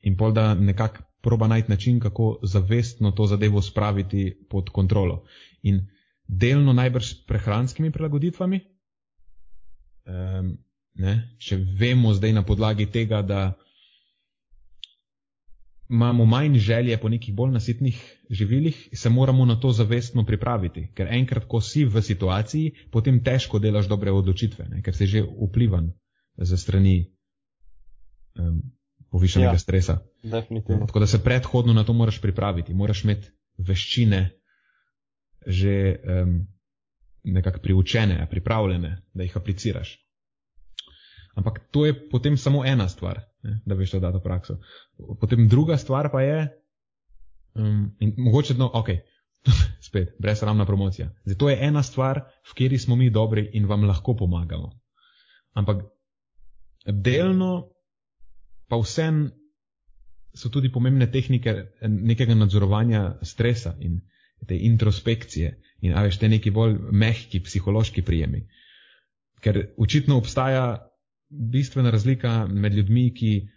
in pol da nekako proba najti način, kako zavestno to zadevo spraviti pod kontrolo. In delno najbrž s prehranskimi prilagoditvami. Um, ne, če vemo zdaj na podlagi tega, da imamo manj želje po nekih bolj nasitnih živilih, se moramo na to zavestno pripraviti. Ker enkrat, ko si v situaciji, potem težko delaš dobre odločitve, ne? ker si že vplivan za strani um, povišenega ja, stresa. Definitivno. Tako da se predhodno na to moraš pripraviti, moraš imeti veščine že um, nekako priučene, pripravljene, da jih apliciraš. Ampak to je potem samo ena stvar ne, da veš, to prakso. Potem druga stvar pa je, um, in mogoče, no, ok, (laughs) spet, brezramna promocija. Zdaj, to je ena stvar, v kateri smo mi dobri in vam lahko pomagamo. Ampak delno pa vsem so tudi pomembne tehnike nekega nadzorovanja stresa in te introspekcije in a veš, te neki bolj mehki psihološki prijemi. Ker očitno obstaja bistvena razlika med ljudmi, ki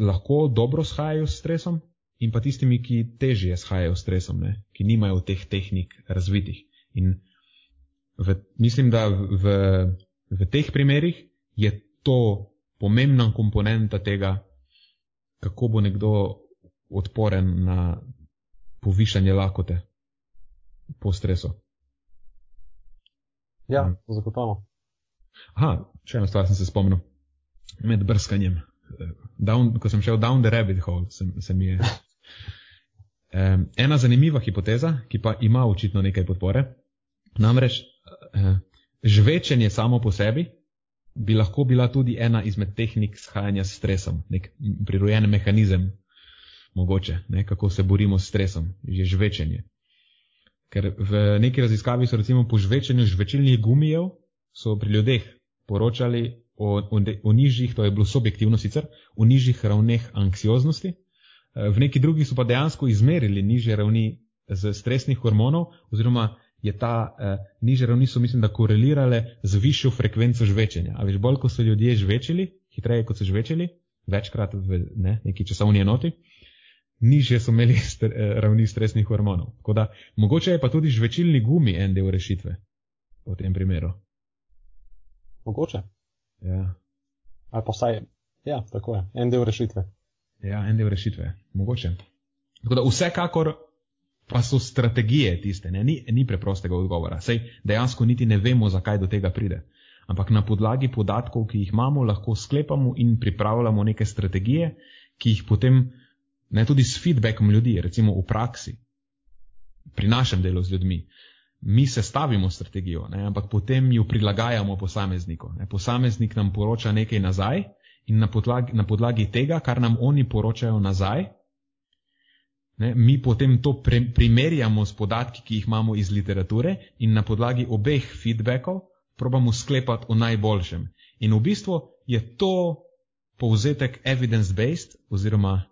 lahko dobro shajajo s stresom, in pa tistimi, ki težje shajajo s stresom, ne? ki nimajo teh tehnik razvitih. In v, mislim, da v, v teh primerih je to pomembna komponenta tega, kako bo nekdo odporen na povišanje lakote po stresu. Ja, zagotovo. Aha, še eno stvar sem se spomnil. Med brskanjem. Down, ko sem šel down the rabbit hole, se, se mi je. Um, ena zanimiva hipoteza, ki pa ima očitno nekaj podpore, namreč uh, žvečenje samo po sebi bi lahko bila tudi ena izmed tehnik shajanja s stresom, nek prirojen mehanizem, mogoče, ne, kako se borimo s stresom, že žvečenje. Ker v neki raziskavi so recimo po žvečenju žvečilnih gumijev so pri ljudeh poročali o, o, o nižjih, to je bilo subjektivno sicer, o nižjih ravneh anksioznosti. Eh, V neki drugi so pa dejansko izmerili nižje ravni stresnih hormonov, oziroma je ta eh, nižje ravni so, mislim, da korelirale z višjo frekvenco žvečenja. A veš, bolj ko so ljudje žvečili, hitreje kot so žvečili, večkrat v ne, neki časovni enoti, nižje so imeli st eh, ravni stresnih hormonov. Da mogoče je pa tudi žvečilni gumi en del rešitve v tem primeru. Mogoče. Ja. Ali pa vsaj, ja, tako je, en del rešitve. Ja, en del rešitve, mogoče. Tako da vsekakor pa so strategije tiste, ne? Ni, ni preprostega odgovora. Sej dejansko niti ne vemo, zakaj do tega pride. Ampak na podlagi podatkov, ki jih imamo, lahko sklepamo in pripravljamo neke strategije, ki jih potem ne tudi s feedbackom ljudi, recimo v praksi, pri našem delu z ljudmi. Mi sestavimo strategijo, ne? ampak potem jo prilagajamo posamezniku. Ne? Posameznik nam poroča nekaj nazaj, in na podlagi, na podlagi tega, kar nam oni poročajo nazaj, ne, mi potem to pre, primerjamo s podatki, ki jih imamo iz literature in na podlagi obeh feedbackov probamo sklepati o najboljšem. In v bistvu je to povzetek evidence-based oziroma,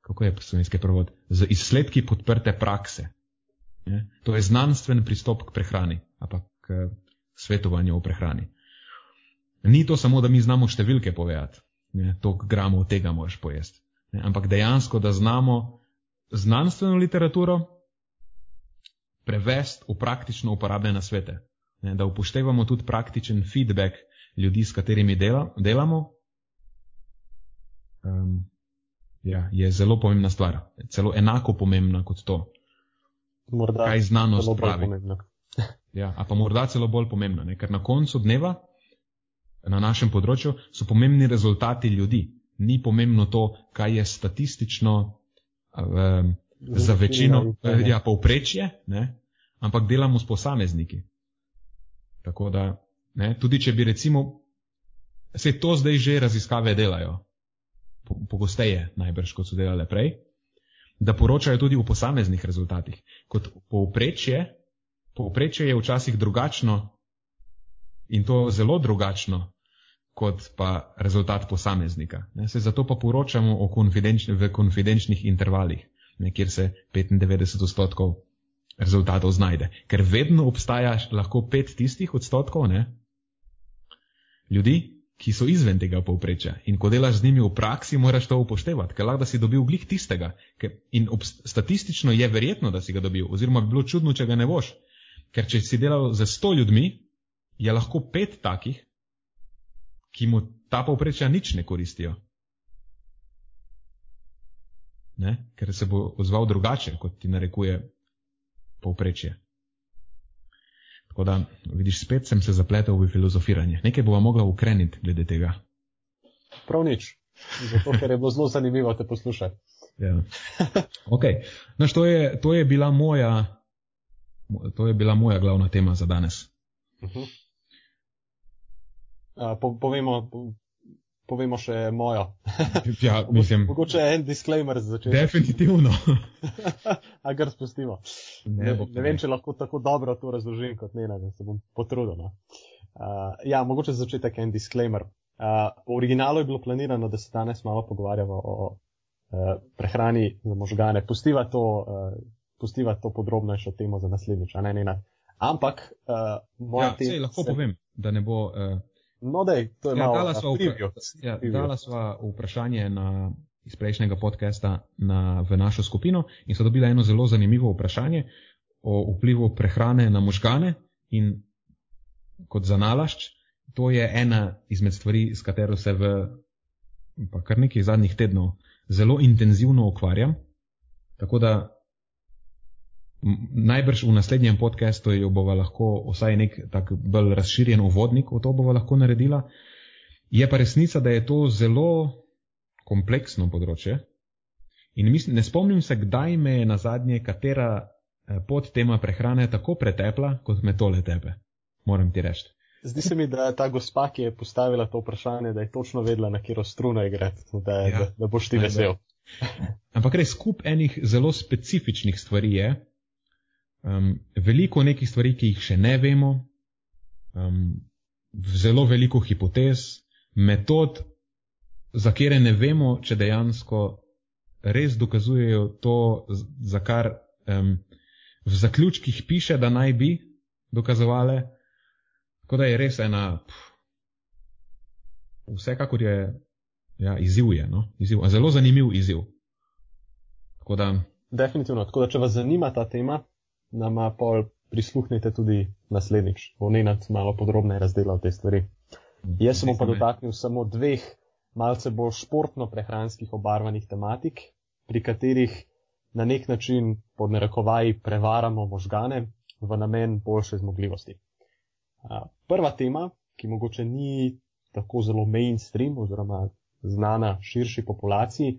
kako je slovenski prevod, z izsledki podprte prakse. Ne. To je znanstven pristop k prehrani, ampak k svetovanju o prehrani. Ni to samo, da mi znamo številke povedati toliko gramov tega moraš pojesti. Ne, ampak dejansko, da znamo znanstveno literaturo prevesti v praktično uporabne svete. Ne, da upoštevamo tudi praktičen feedback ljudi, s katerimi dela, delamo, um, ja, je zelo pomembna stvar. Celo enako pomembna kot to, Morda kaj znanost pravi. pomembno. Ja, a pa morda celo bolj pomembna, ne? ker na koncu dneva na našem področju so pomembni rezultati ljudi. Ni pomembno to, kaj je statistično um, za večino, ne. ja, povprečje, ne? ampak delamo s posamezniki. Tako da, ne, tudi če bi recimo, se to zdaj že raziskave delajo, po- pogosteje najbrž, kot so delale prej, da poročajo tudi o posameznih rezultatih. Kot povprečje, povprečje je včasih drugačno in to zelo drugačno kot pa rezultat posameznika. Ne, se zato pa poročamo konfidenč, v konfidenčnih intervalih, ne, kjer se 95 odstotkov rezultatov znajde. Ker vedno obstaja lahko pet tistih odstotkov ne, ljudi, ki so izven tega povprečja. In ko delaš z njimi v praksi, moraš to upoštevati, ker lahko si dobil glih tistega. In statistično je verjetno, da si ga dobil, oziroma bi bilo čudno, če ga ne boš. Ker če si delal za 100 ljudmi, je lahko pet takih, ki mu ta povprečja nič ne koristijo. Ne? Ker se bo odzval drugače, kot ti narekuje povprečje. Tako da, vidiš, spet sem se zapletel v filozofiranje. Nekaj bova mogla ukreniti glede tega. Prav nič. Zato, ker je bilo zelo zanimivo te poslušati. Ja. Okay. Znaš, to, je, to, je bila moja, to je bila moja glavna tema za danes. Uh -huh. uh, po, povemo, po, povemo še mojo. (laughs) Ja, mislim, Mogoče en disclaimer za začetek. definitivno. (laughs) A ga spustimo. Ne, Ne, ne vem, če lahko tako dobro to razložim kot ne, da se bom potrudil. No. Uh, ja, mogoče za začetek en disclaimer. Uh, v originalu je bilo planirano, da se danes malo pogovarjamo o uh, prehrani za možgane. Pustiva to, uh, pustiva to podrobnejšo temo za naslednjič, a ne ne. Ampak uh, moja Ja, sej, lahko povem, da ne bo. Uh, No, dej, to je Ja, malo dala sva preview. ja, Preview. dala sva vprašanje na, iz prejšnjega podcasta na, v našo skupino in so dobila eno zelo zanimivo vprašanje o vplivu prehrane na možgane in kot za nalašč, to je ena izmed stvari, s katero se v pa kar nekaj zadnjih tednov zelo intenzivno ukvarjam. Tako da najbrž v naslednjem podkastu jo bova lahko vsaj nek tak bolj razširjen uvodnik v to bova lahko naredila. Je pa resnica, da je to zelo kompleksno področje. In mislim, ne spomnim se, kdaj me je na zadnje katera eh, podtema prehrane tako pretepla, kot me tole tepe. Moram ti reči. Zdi se mi, da je ta gospa, ki je postavila to vprašanje, da je točno vedela, na kjer struno igra, da, ja, da, da boš ti vesel. Ampak res skup enih zelo specifičnih stvari je, um, veliko nekih stvari, ki jih še ne vemo, um, zelo veliko hipotez, metod, za kere ne vemo, če dejansko res dokazujejo to, za kar um, v zaključkih piše, da naj bi dokazovali. Tako da je res ena. Pff, vsekakor je ja, izziv, je, no? izziv, zelo zanimiv izziv. Tako da, Definitivno. Tako da, če vas zanima ta tema, nama pol prisluhnite tudi naslednjič. Bo Nenad malo podrobneje razdelal te stvari. Jaz sem pa dotaknil samo dveh malce bolj športno prehranskih obarvanih tematik, pri katerih na nek način pod narekovaji prevaramo možgane v namen boljše zmogljivosti. Prva tema, ki mogoče ni tako zelo mainstream oziroma znana širši populaciji,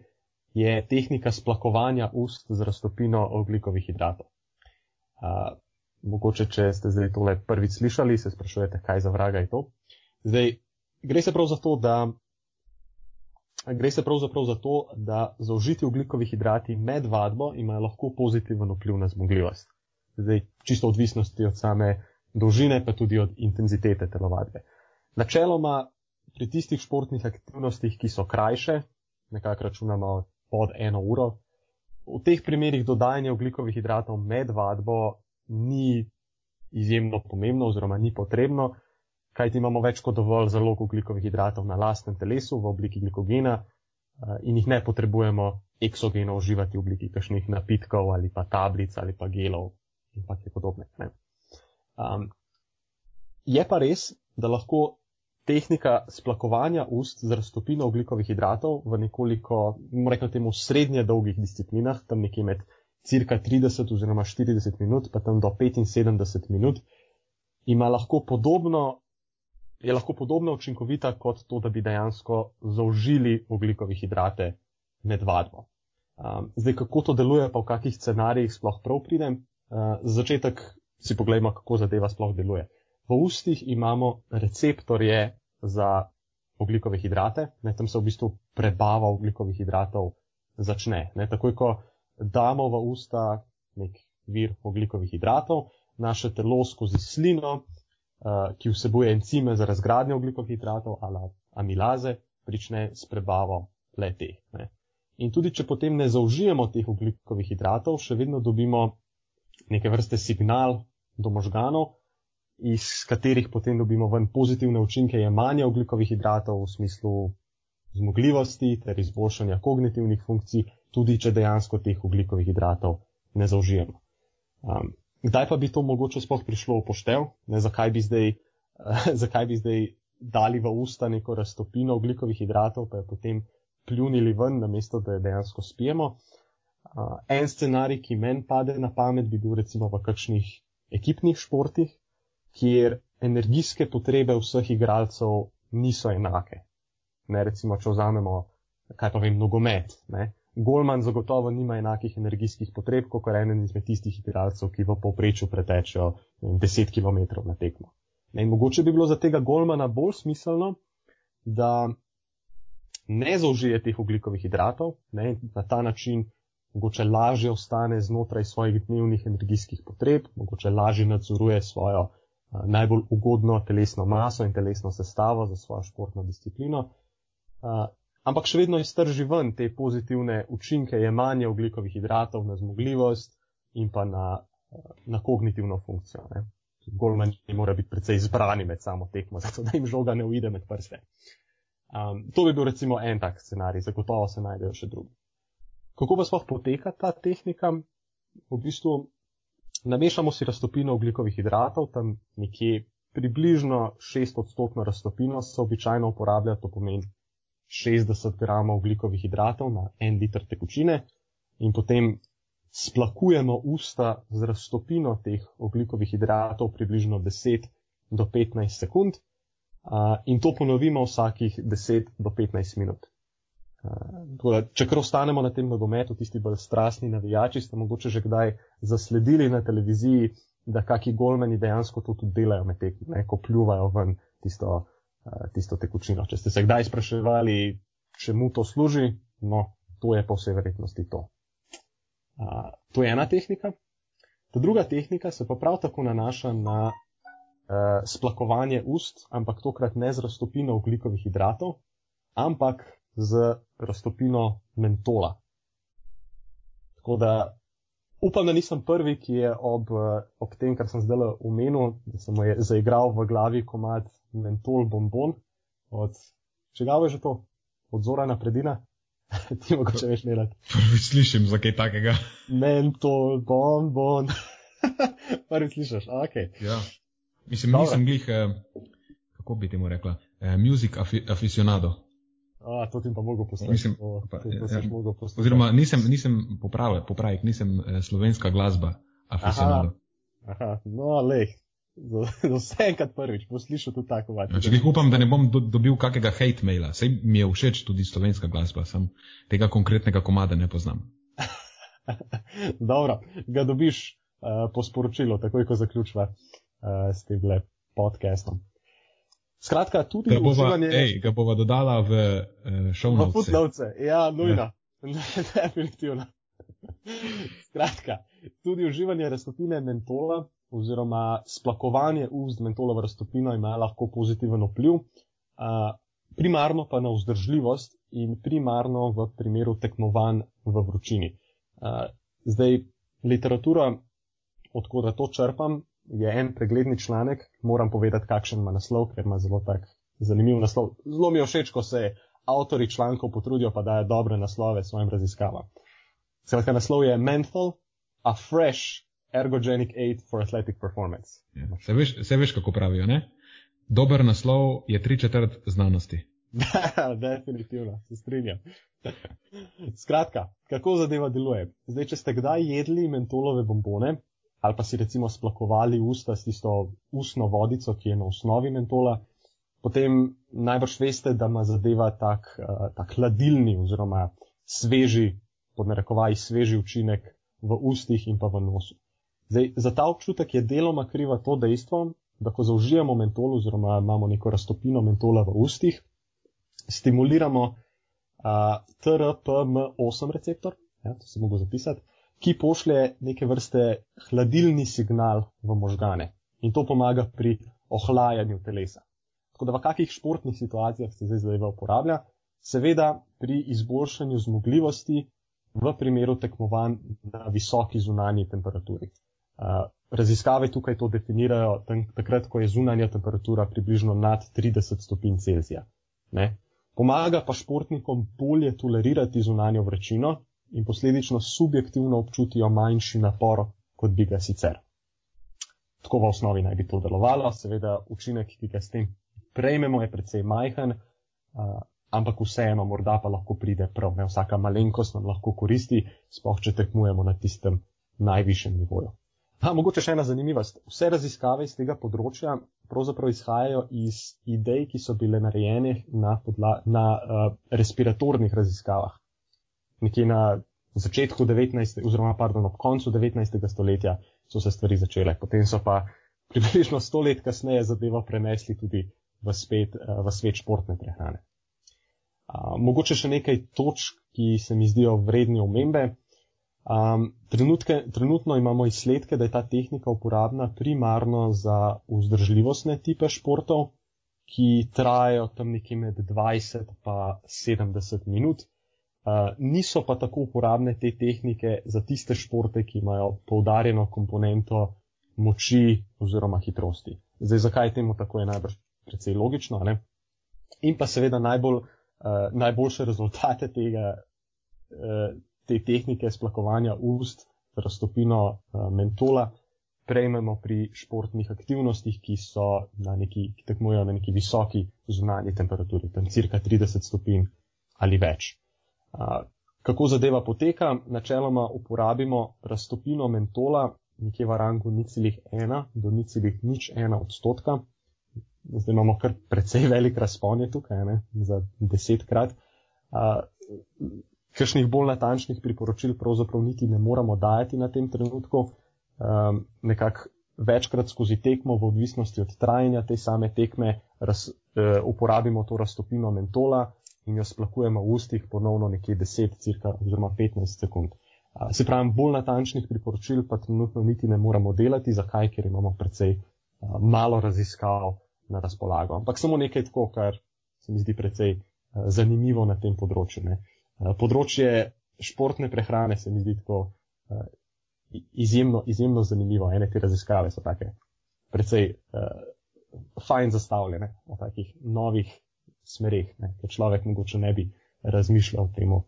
je tehnika splakovanja ust z raztopino oglikovih hidratov. Uh, mogoče, če ste zdaj tole prvič slišali, se sprašujete, kaj za vraga je to. Zdaj, gre se prav za to, da. Gre se pravzaprav za to, da zaužiti ugljikovi hidrati med vadbo imajo lahko pozitiven vpliv na zmogljivost. Zdaj, čisto odvisnosti od same dolžine, pa tudi od intenzitete telovadbe. Načeloma pri tistih športnih aktivnostih, ki so krajše, nekako računamo pod eno uro, v teh primerjih dodajanje oglikovih hidratov med vadbo ni izjemno pomembno oziroma ni potrebno, kajti imamo več kot dovolj zalog oglikovih hidratov na lastnem telesu v obliki glikogena eh, in jih ne potrebujemo eksogeno uživati v obliki kakšnih napitkov ali pa tablic ali pa gelov in pa kaj podobnega. Um, je pa res, da lahko tehnika splakovanja ust z raztopino oglikovih hidratov v nekoliko, reči, temu srednje dolgih disciplinah, tam nekje med cirka 30 oziroma 40 minut, pa tam do 75 minut, ima lahko podobno, je lahko podobno učinkovita kot to, da bi dejansko zaužili oglikovih hidrate med vadbo. Um, zdaj, kako to deluje, pa v kakih scenarijih sploh prav pridem. Uh, za začetek si pogledamo, kako zadeva sploh deluje. V ustih imamo receptorje za oglikove hidrate, ne, tam se v bistvu prebava oglikovih hidratov začne. Ne, takoj, ko damo v usta nek vir oglikovih hidratov, naše telo skozi slino, uh, ki vsebuje encime za razgradnjo oglikovih hidratov ali amilaze, prične s prebavo leteh. In tudi, če potem ne zaužijemo teh oglikovih hidratov, še vedno dobimo neke vrste signal do možganov, iz katerih potem dobimo ven pozitivne učinke jemanja oglikovih hidratov v smislu zmogljivosti ter izboljšanja kognitivnih funkcij, tudi če dejansko teh oglikovih hidratov ne zaužijemo. Um, kdaj pa bi to mogoče sploh prišlo v poštev? Ne, zakaj, bi zdaj, uh, (laughs) zakaj bi zdaj dali v usta neko raztopino oglikovih hidratov, pa jo potem pljunili ven, namesto da jo dejansko spijemo? Uh, en scenarij, ki meni pade na pamet, bi bil recimo v kakšnih ekipnih športih, kjer energijske potrebe vseh igralcev niso enake. Ne, recimo, če vzamemo, kaj pa vem, nogomet. Ne. Golman zagotovo nima enakih energijskih potreb, kot eden izmed tistih igralcev, ki v povprečju pretečejo 10 km na tekmo. Ne, mogoče bi bilo za tega golmana bolj smiselno, da ne zaužije teh oglikovih hidratov, ne, na ta način mogoče lažje ostane znotraj svojih dnevnih energijskih potreb, mogoče lažje nadzoruje svojo najbolj ugodno telesno maso in telesno sestavo za svojo športno disciplino. Ampak še vedno iztrži ven te pozitivne učinke jemanja oglikovih hidratov na zmogljivost in pa na, na kognitivno funkcijo. Ne. Golman mora biti precej izbrani med samo tekmo, zato da jim žoga ne uide med prste. Um, to bi bil recimo en tak scenarij, zagotovo se najdejo še drugi. Kako pa sploh poteka ta tehnika? V bistvu namešamo si raztopino oglikovih hidratov, tam nekje približno 6 odstotno raztopino se običajno uporablja, to pomeni 60 gramov ugljikovih hidratov na en liter tekočine in potem splakujemo usta z raztopino teh ugljikovih hidratov približno 10 do 15 sekund in to ponovimo vsakih 10 do 15 minut. Uh, če kar ostanemo na tem nogometu, tisti bolj strastni navijači ste mogoče že kdaj zasledili na televiziji, da kaki golmeni dejansko to tudi delajo med tekmi, ko pljuvajo ven tisto, uh, tisto tekočino. Če ste se kdaj spraševali, čemu to služi, no, to je po vsej verjetnosti to. Uh, to je ena tehnika. Ta druga tehnika se pa prav tako nanaša na uh, splakovanje ust, ampak tokrat ne z raztopino ugljikovih hidratov, ampak z raztopino mentola. Tako da upam, da nisem prvi, ki je ob, ob tem, kar sem zdaj omenil, da sem mu je zaigral v glavi komat mentol bombon od, če ga je že to, od zora na predina. (laughs) Ti mogoče veš delati. Prvič slišim za kaj takega. Mentol bombon. (laughs) Prvič slišiš, ok. Ja. Mislim, Dobre. nisem glih, eh, kako bi ti mu rekla, eh, music aficionado. A, to ti pa mogo postaviti. Mislim, pa, ja, oziroma, nisem, nisem popravil, popravik, nisem eh, slovenska glasba, aficionado. Aha, aha, no, leh. Za, za vse enkrat prvič, bo slišal tudi tako vač. Če jih upam, da ne bom do, dobil kakega hate maila, sej mi je všeč tudi slovenska glasba, sem tega konkretnega komada ne poznam. (laughs) Dobro, ga dobiš uh, po sporočilu, takoj ko zaključva uh, s tem podcastom. Skratka, tudi ga bova, uživanje... ej, ga bova dodala v šovnovce. Uh, v footnovce, ja, nujno. Ja. (laughs) Definitivno. Skratka, tudi uživanje raztopine mentola oziroma splakovanje ust mentolovo raztopino ima lahko pozitiven vpliv, uh, primarno pa na vzdržljivost in primarno v primeru tekmovanj v vročini. Uh, zdaj, literatura, odkud to črpam, je en pregledni članek, moram povedati, kakšen ima naslov, ker ima zelo tak zanimiv naslov. Zelo mi je všeč, ko se avtori člankov potrudijo, pa dajo dobre naslove svojim raziskavam. Skratka, naslov je Menthol, a fresh ergogenic aid for athletic performance. Ja, se, veš, se veš, kako pravijo, ne? Dober naslov je tri četrt znanosti. (laughs) Definitivno, se strinjam. Skratka, kako zadeva deluje? Zdaj, če ste kdaj jedli mentolove bombone, ali pa si recimo splakovali usta s tisto ustno vodico, ki je na osnovi mentola, potem najbrž veste, da ima zadeva tak, uh, tak hladilni oziroma sveži, pod narekovaj sveži učinek v ustih in pa v nosu. Zdaj, za ta občutek je deloma kriva to dejstvo, da ko zaužijemo mentol oziroma imamo neko raztopino mentola v ustih, stimuliramo uh, TRPM8 receptor, ja, to se mogo zapisati, ki pošlje neke vrste hladilni signal v možgane in to pomaga pri ohlajanju telesa. Tako da v kakih športnih situacijah se zdaj zadeva uporablja, seveda pri izboljšanju zmogljivosti v primeru tekmovanj na visoki zunanji temperaturi. Raziskave tukaj to definirajo takrat, ko je zunanja temperatura približno nad 30 stopinj Celzija. Ne? Pomaga pa športnikom bolje tolerirati zunanjo vročino in posledično subjektivno občutijo manjši napor, kot bi ga sicer. Tako v osnovi naj bi to delovalo, seveda učinek, ki ga s tem prejmemo, je precej majhen, uh, ampak vseeno morda pa lahko pride prav, ne vsaka malenkost nam lahko koristi, sploh če tekmujemo na tistem najvišjem nivoju. Ha, mogoče še ena zanimivost. Vse raziskave iz tega področja pravzaprav izhajajo iz idej, ki so bile narejene na, podla, na uh, respiratornih raziskavah nekje na začetku 19. oziroma pardon, ob koncu 19. stoletja so se stvari začele. Potem so pa približno 100 let kasneje zadevo prenesli tudi v, spet, v svet športne prehrane. Mogoče še nekaj točk, ki se mi zdijo vredni omembe. Um, trenutke, trenutno imamo izsledke, da je ta tehnika uporabna primarno za vzdržljivostne tipe športov, ki trajajo tam nekje med 20 in 70 minut, niso pa tako uporabne te tehnike za tiste športe, ki imajo poudarjeno komponento moči oziroma hitrosti. Zdaj, zakaj temu tako, je najbrž precej logično. Ne? In pa seveda najbolj, uh, najboljše rezultate tega, uh, te tehnike splakovanja ust, raztopino uh, mentola, prejmemo pri športnih aktivnostih, ki na neki, ki tekmujejo na neki visoki zunanji temperaturi, tam cirka 30 stopinj ali več. Kako zadeva poteka? Načeloma uporabimo raztopino mentola nekje v rangu 0,1 do 0,01 odstotka. Zdaj imamo kar precej (laughs) velik razpon tukaj, ne, za desetkrat. Kakšnih bolj natančnih priporočil pravzaprav niti ne moramo dajati na tem trenutku. Nekako večkrat skozi tekmo, v odvisnosti od trajanja te same tekme, raz, uh, uporabimo to raztopino mentola in jo splakujemo v ustih ponovno nekje 10, cirka, oziroma 15 sekund. Se pravi, bolj natančnih priporočil pa trenutno niti ne moramo delati, zakaj, ker imamo precej malo raziskav na razpolago. Ampak samo nekaj tako, kar se mi zdi precej zanimivo na tem področju. Ne. Področje športne prehrane se mi zdi tako izjemno, izjemno zanimivo. Ene te raziskave so take precej fajn zastavljene v takih novih smereh, ne, ker človek mogoče ne bi razmišljal o tem uh,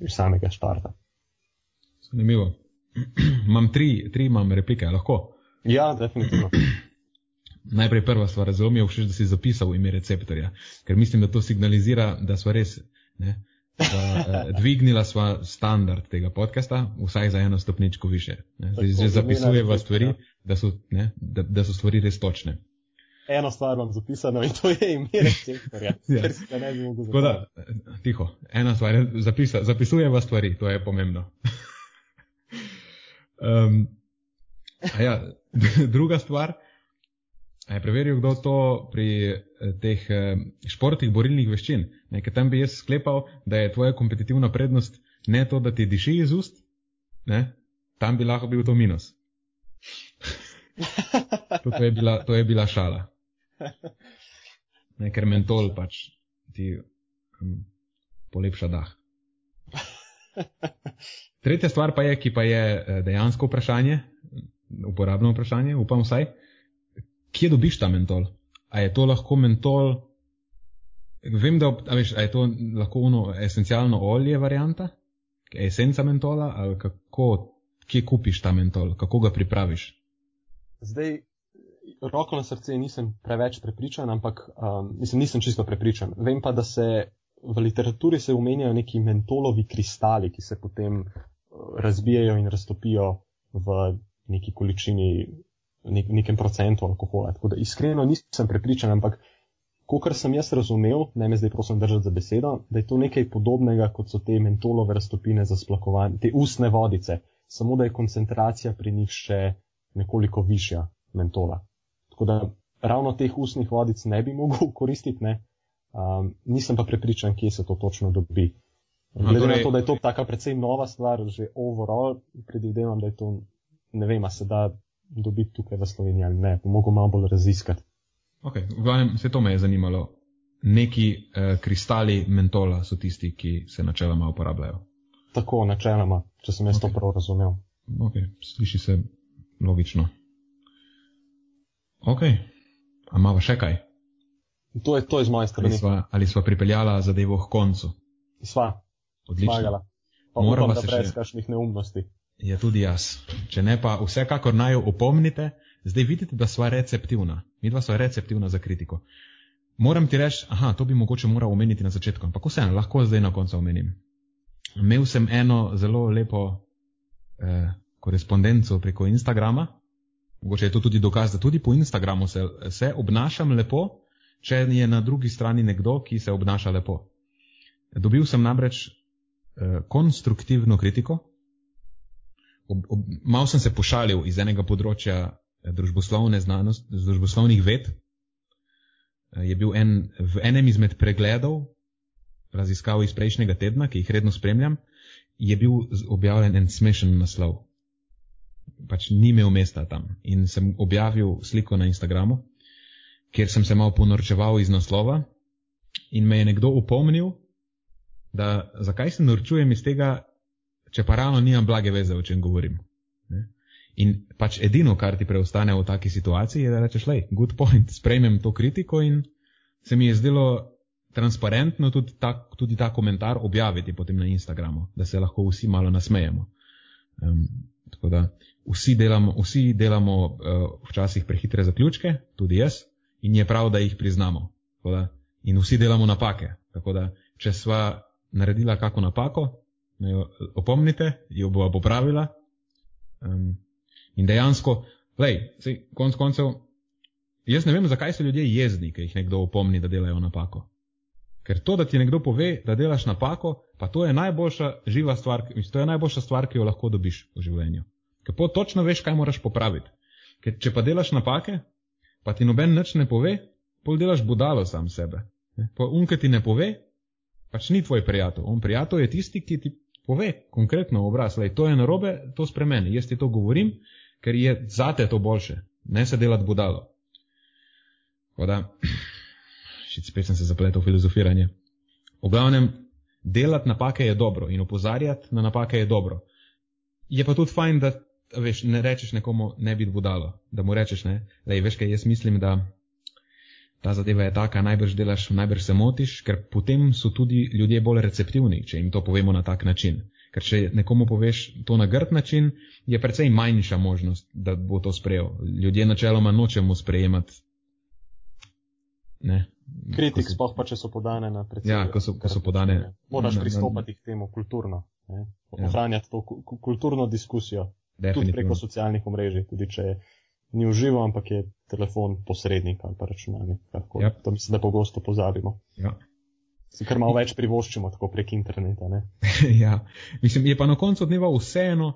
iz samega štarta. Zanimivo. (clears throat) imam tri, tri imam replike, lahko? Ja, definitivno. (clears throat) Najprej prva stvar, zelo mi je všeč, da si zapisal ime receptorja, ker mislim, da to signalizira, da smo res ne, da, eh, (laughs) dvignila sva standard tega podcasta, vsaj za eno stopničko više. Zdaj, že zapisujeva stvari, da so, ne, da, da so stvari res točne. Eno stvar vam zapisano in to je ime receptorja, (laughs) ja. ker ne mogel zapisati. Tiho, ena stvar, zapisa, zapisujeva stvari, to je pomembno. (laughs) um, ja, (laughs) druga stvar, je preveril, kdo to pri eh, teh eh, športih borilnih veščin. Nekaj tam bi jaz sklepal, da je tvoja kompetitivna prednost ne to, da ti diši iz ust, ne? tam bi lahko bil to minus. to, to, je bila, to je bila šala. (laughs) Ne, ker mentol pač ti um, polepša dah. (laughs) Tretja stvar pa je, ki pa je eh, dejansko vprašanje, uporabno vprašanje, upam vsaj, kje dobiš ta mentol? A je to lahko mentol? Vem, da a veš, a je to lahko ono esencialno olje varianta, esenca mentola, ali kako, kje kupiš ta mentol, kako ga pripraviš? Zdaj, roko na srce nisem preveč prepričan, ampak um, mislim, nisem čisto prepričan. Vem pa, da se v literaturi se omenjajo neki mentolovi kristali, ki se potem uh, razbijajo in raztopijo v neki količini nek, nekem procentu alkohola. Tako da iskreno nisem prepričan, ampak kar sem jaz razumel, ne me zdaj prosim držati za besedo, da je to nekaj podobnega, kot so te mentolove raztopine za splakovanje, te ustne vodice, samo da je koncentracija pri njih še nekoliko višja mentola. Tako da ravno teh ustnih vodic ne bi mogel (laughs) koristiti, ne? Um, nisem pa prepričan, kje se to točno dobi. Glede torej... na to, da je to taka precej nova stvar, že overall, predvidevam, da je to, ne vem, a se da dobiti tukaj v Sloveniji ali ne, mogel malo bolj raziskati. Ok, vse to me je zanimalo. Neki eh, kristali mentola so tisti, ki se načeloma uporabljajo. Tako, načeloma, če sem jaz okay. to prav razumel. Ok, sliši se logično. Ok, a imamo še kaj? To je, to je z moje strani. Ali sva, ali sva pripeljala zadevo k koncu? Sva. Odlično. Moramo se še. Brez kakšnih neumnosti. Je tudi jaz. Če ne pa vsekakor naj jo opomnite, zdaj vidite, da sva receptivna. Mi dva sva receptivna za kritiko. Moram ti reči, aha, to bi mogoče moral omeniti na začetku, ampak vseeno, lahko zdaj na koncu omenim. Imel sem eno zelo lepo eh, korespondenco preko Instagrama. Mogoče je to tudi dokaz, da tudi po Instagramu se, se obnašam lepo, če je na drugi strani nekdo, ki se obnaša lepo. Dobil sem namreč eh, konstruktivno kritiko, ob, ob, mal sem se pošalil iz enega področja eh, družboslovne znanosti, družboslovnih ved. Eh, je bil en, v enem izmed pregledov raziskav iz prejšnjega tedna, ki jih redno spremljam, je bil objavljen en smešen naslov. Pač ni imel mesta tam. In sem objavil sliko na Instagramu, kjer sem se mal ponorčeval iz naslova in me je nekdo upomnil, da zakaj se norčujem iz tega, če pa ravno nimam blage veze, o čem govorim. Ne? In pač edino, kar ti preostane v taki situaciji, je, da rečeš, lej, good point, sprejmem to kritiko in se mi je zdelo transparentno tudi ta, tudi ta komentar objaviti potem na Instagramu, da se lahko vsi malo nasmejemo. Um, tako da vsi delamo, vsi delamo uh, včasih prehitre zaključke, tudi jaz, in je prav, da jih priznamo. Da, in vsi delamo napake. Tako da če sva naredila kako napako, me jo opomnite, jo bova popravila. Um, in dejansko, lej, sej, konc koncev, jaz ne vem, zakaj so ljudje jezni, ker jih nekdo opomni, da delajo napako. Ker to, da ti nekdo pove, da delaš napako, pa to je najboljša živa stvar, mislim, to je najboljša stvar, ki jo lahko dobiš v življenju. Ker po točno veš, kaj moraš popraviti. Ker če pa delaš napake, pa ti noben nič ne pove, pol delaš budalo sam sebe. Pa unke ti ne pove, pač ni tvoj prijatelj. On prijatelj je tisti, ki ti pove konkretno v obraz, lej, to je narobe, to spremeni. Jaz ti to govorim, ker je zate to boljše. Ne se delati budalo. Voda. Spet sem se zapletel v filozofiranje. V glavnem, delati napake je dobro in opozarjati na napake je dobro. Je pa tudi fajn, da veš, ne rečeš nekomu, ne biti budalo, da mu rečeš, ne, lej, veš, kaj jaz mislim, da ta zadeva je taka, najbrž delaš, najbrž se motiš, ker potem so tudi ljudje bolj receptivni, če jim to povemo na tak način. Ker če nekomu poveš to na grd način, je precej manjša možnost, da bo to sprejel. Ljudje načeloma nočemo sprejemati. Ne, Kritik, sploh pa če so podane na predsednika. Ja, ko so, ko so podane. Moraš pristopati k temu kulturno. Ja. Ohranjati to kulturno diskusijo. Tudi preko socialnih omrežij, tudi če ni uživo, ampak je telefon posrednik ali pa računalnik. Ja. To mislim, da pogosto pozabimo. Ja. Ker malo več privoščimo tako prek interneta. (laughs) ja, mislim, je pa na koncu dneva vseeno.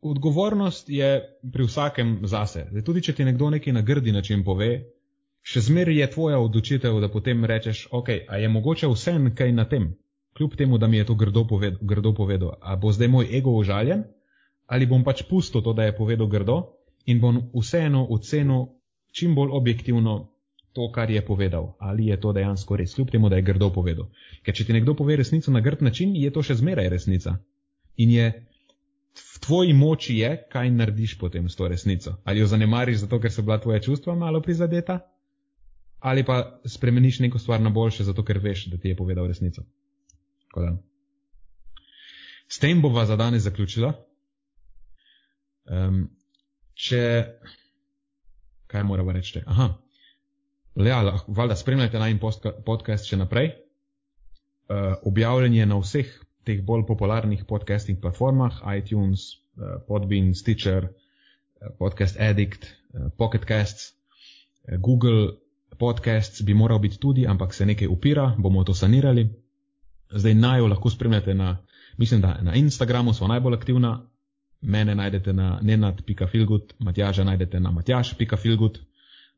Odgovornost je pri vsakem zase. Zdaj, tudi če ti nekdo nekaj na grdi način pove, še zmeraj je tvoja odločitev, da potem rečeš, ok, a je mogoče vse kaj na tem, kljub temu, da mi je to grdo, poved, grdo povedal. A bo zdaj moj ego užaljen, ali bom pač pustil to, da je povedal grdo in bom vseeno ocenil čim bolj objektivno to, kar je povedal, ali je to dejansko res, kljub temu, da je grdo povedal. Ker če ti nekdo pove resnico na grd način, je to še zmeraj resnica. In je v tvoji moči je, kaj narediš potem s to resnico. Ali jo zanemariš zato, ker so bila tvoja čustva malo prizadeta, ali pa spremeniš neko stvar na boljše, zato ker veš, da ti je povedal resnico. S tem bova za danes zaključila. Um, če. Kaj moramo reči? Aha. Ja, valjda spremljate naj podcast še naprej. Uh, objavljen je na vseh teh bolj popularnih podcasting platformah, iTunes, uh, Podbean, Stitcher, uh, Podcast Addict, uh, Pocket Casts, uh, Google, podcast bi moral biti tudi, ampak se nekaj upira, bomo to sanirali. Zdaj naj jo lahko spremljate na, mislim, da na Instagramu smo najbolj aktivna, mene najdete na nenad.filgut, Matjaža najdete na matjaž.filgut,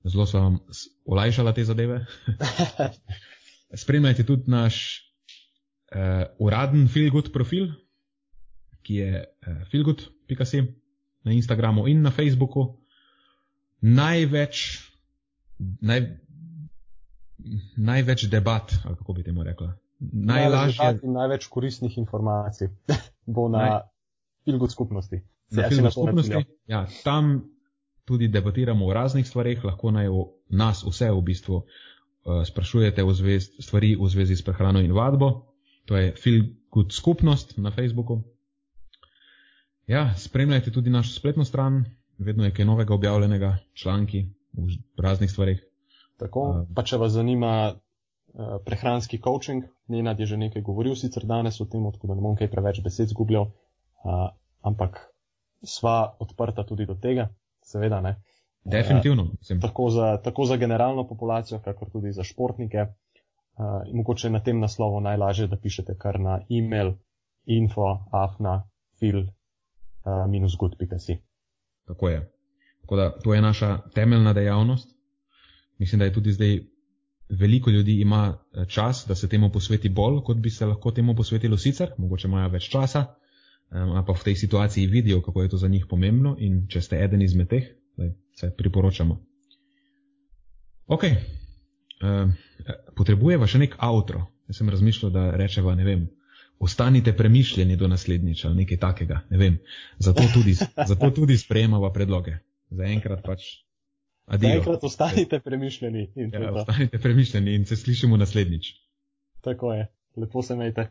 zelo sem vam olajšala te zadeve. (laughs) Spremljajte tudi naš uh, uraden filgut profil, ki je uh, eh, filgut.si na Instagramu in na Facebooku. Največ, naj, največ debat, ali kako bi temu rekla. Najlažje. Največ, največ koristnih informacij (laughs) bo na filgu skupnosti. Na filgu skupnosti. Ja, tam tudi debatiramo o raznih stvarih, lahko naj o nas vse v bistvu uh, sprašujete v zvez, stvari v zvezi s prehrano in vadbo. To je filgud skupnost na Facebooku. Ja, spremljajte tudi našo spletno stran, vedno je kaj novega objavljenega, članki v raznih stvarih. Tako, pa če vas zanima uh, prehranski coaching, Nenad je že nekaj govoril sicer danes o tem, tako da ne bom kaj preveč besed zgubljal, uh, ampak sva odprta tudi do tega, seveda ne. Definitivno. Uh, tako, za, tako za generalno populacijo, kakor tudi za športnike. Uh, in mogoče na tem naslovu najlažje, da pišete kar na e-mail info afna fil uh, minus good.si. Tako je. Tako da to je naša temeljna dejavnost, mislim, da je tudi zdaj veliko ljudi ima eh, čas, da se temu posveti bolj, kot bi se lahko temu posvetilo sicer, mogoče imajo več časa, um, pa v tej situaciji vidijo, kako je to za njih pomembno in če ste eden izmed teh, da se priporočamo. Ok, um, potrebujeva še nek avtro. Jaz sem razmišljal, da rečeva, ne vem, ostanite premišljeni do naslednjič ali nekaj takega, ne vem. Zato tudi, zato tudi sprejemava predloge. Za enkrat pač Enkrat ostanite premišljeni. Ja, ostanite premišljeni in se slišimo naslednjič. Tako je. Lepo se imejte.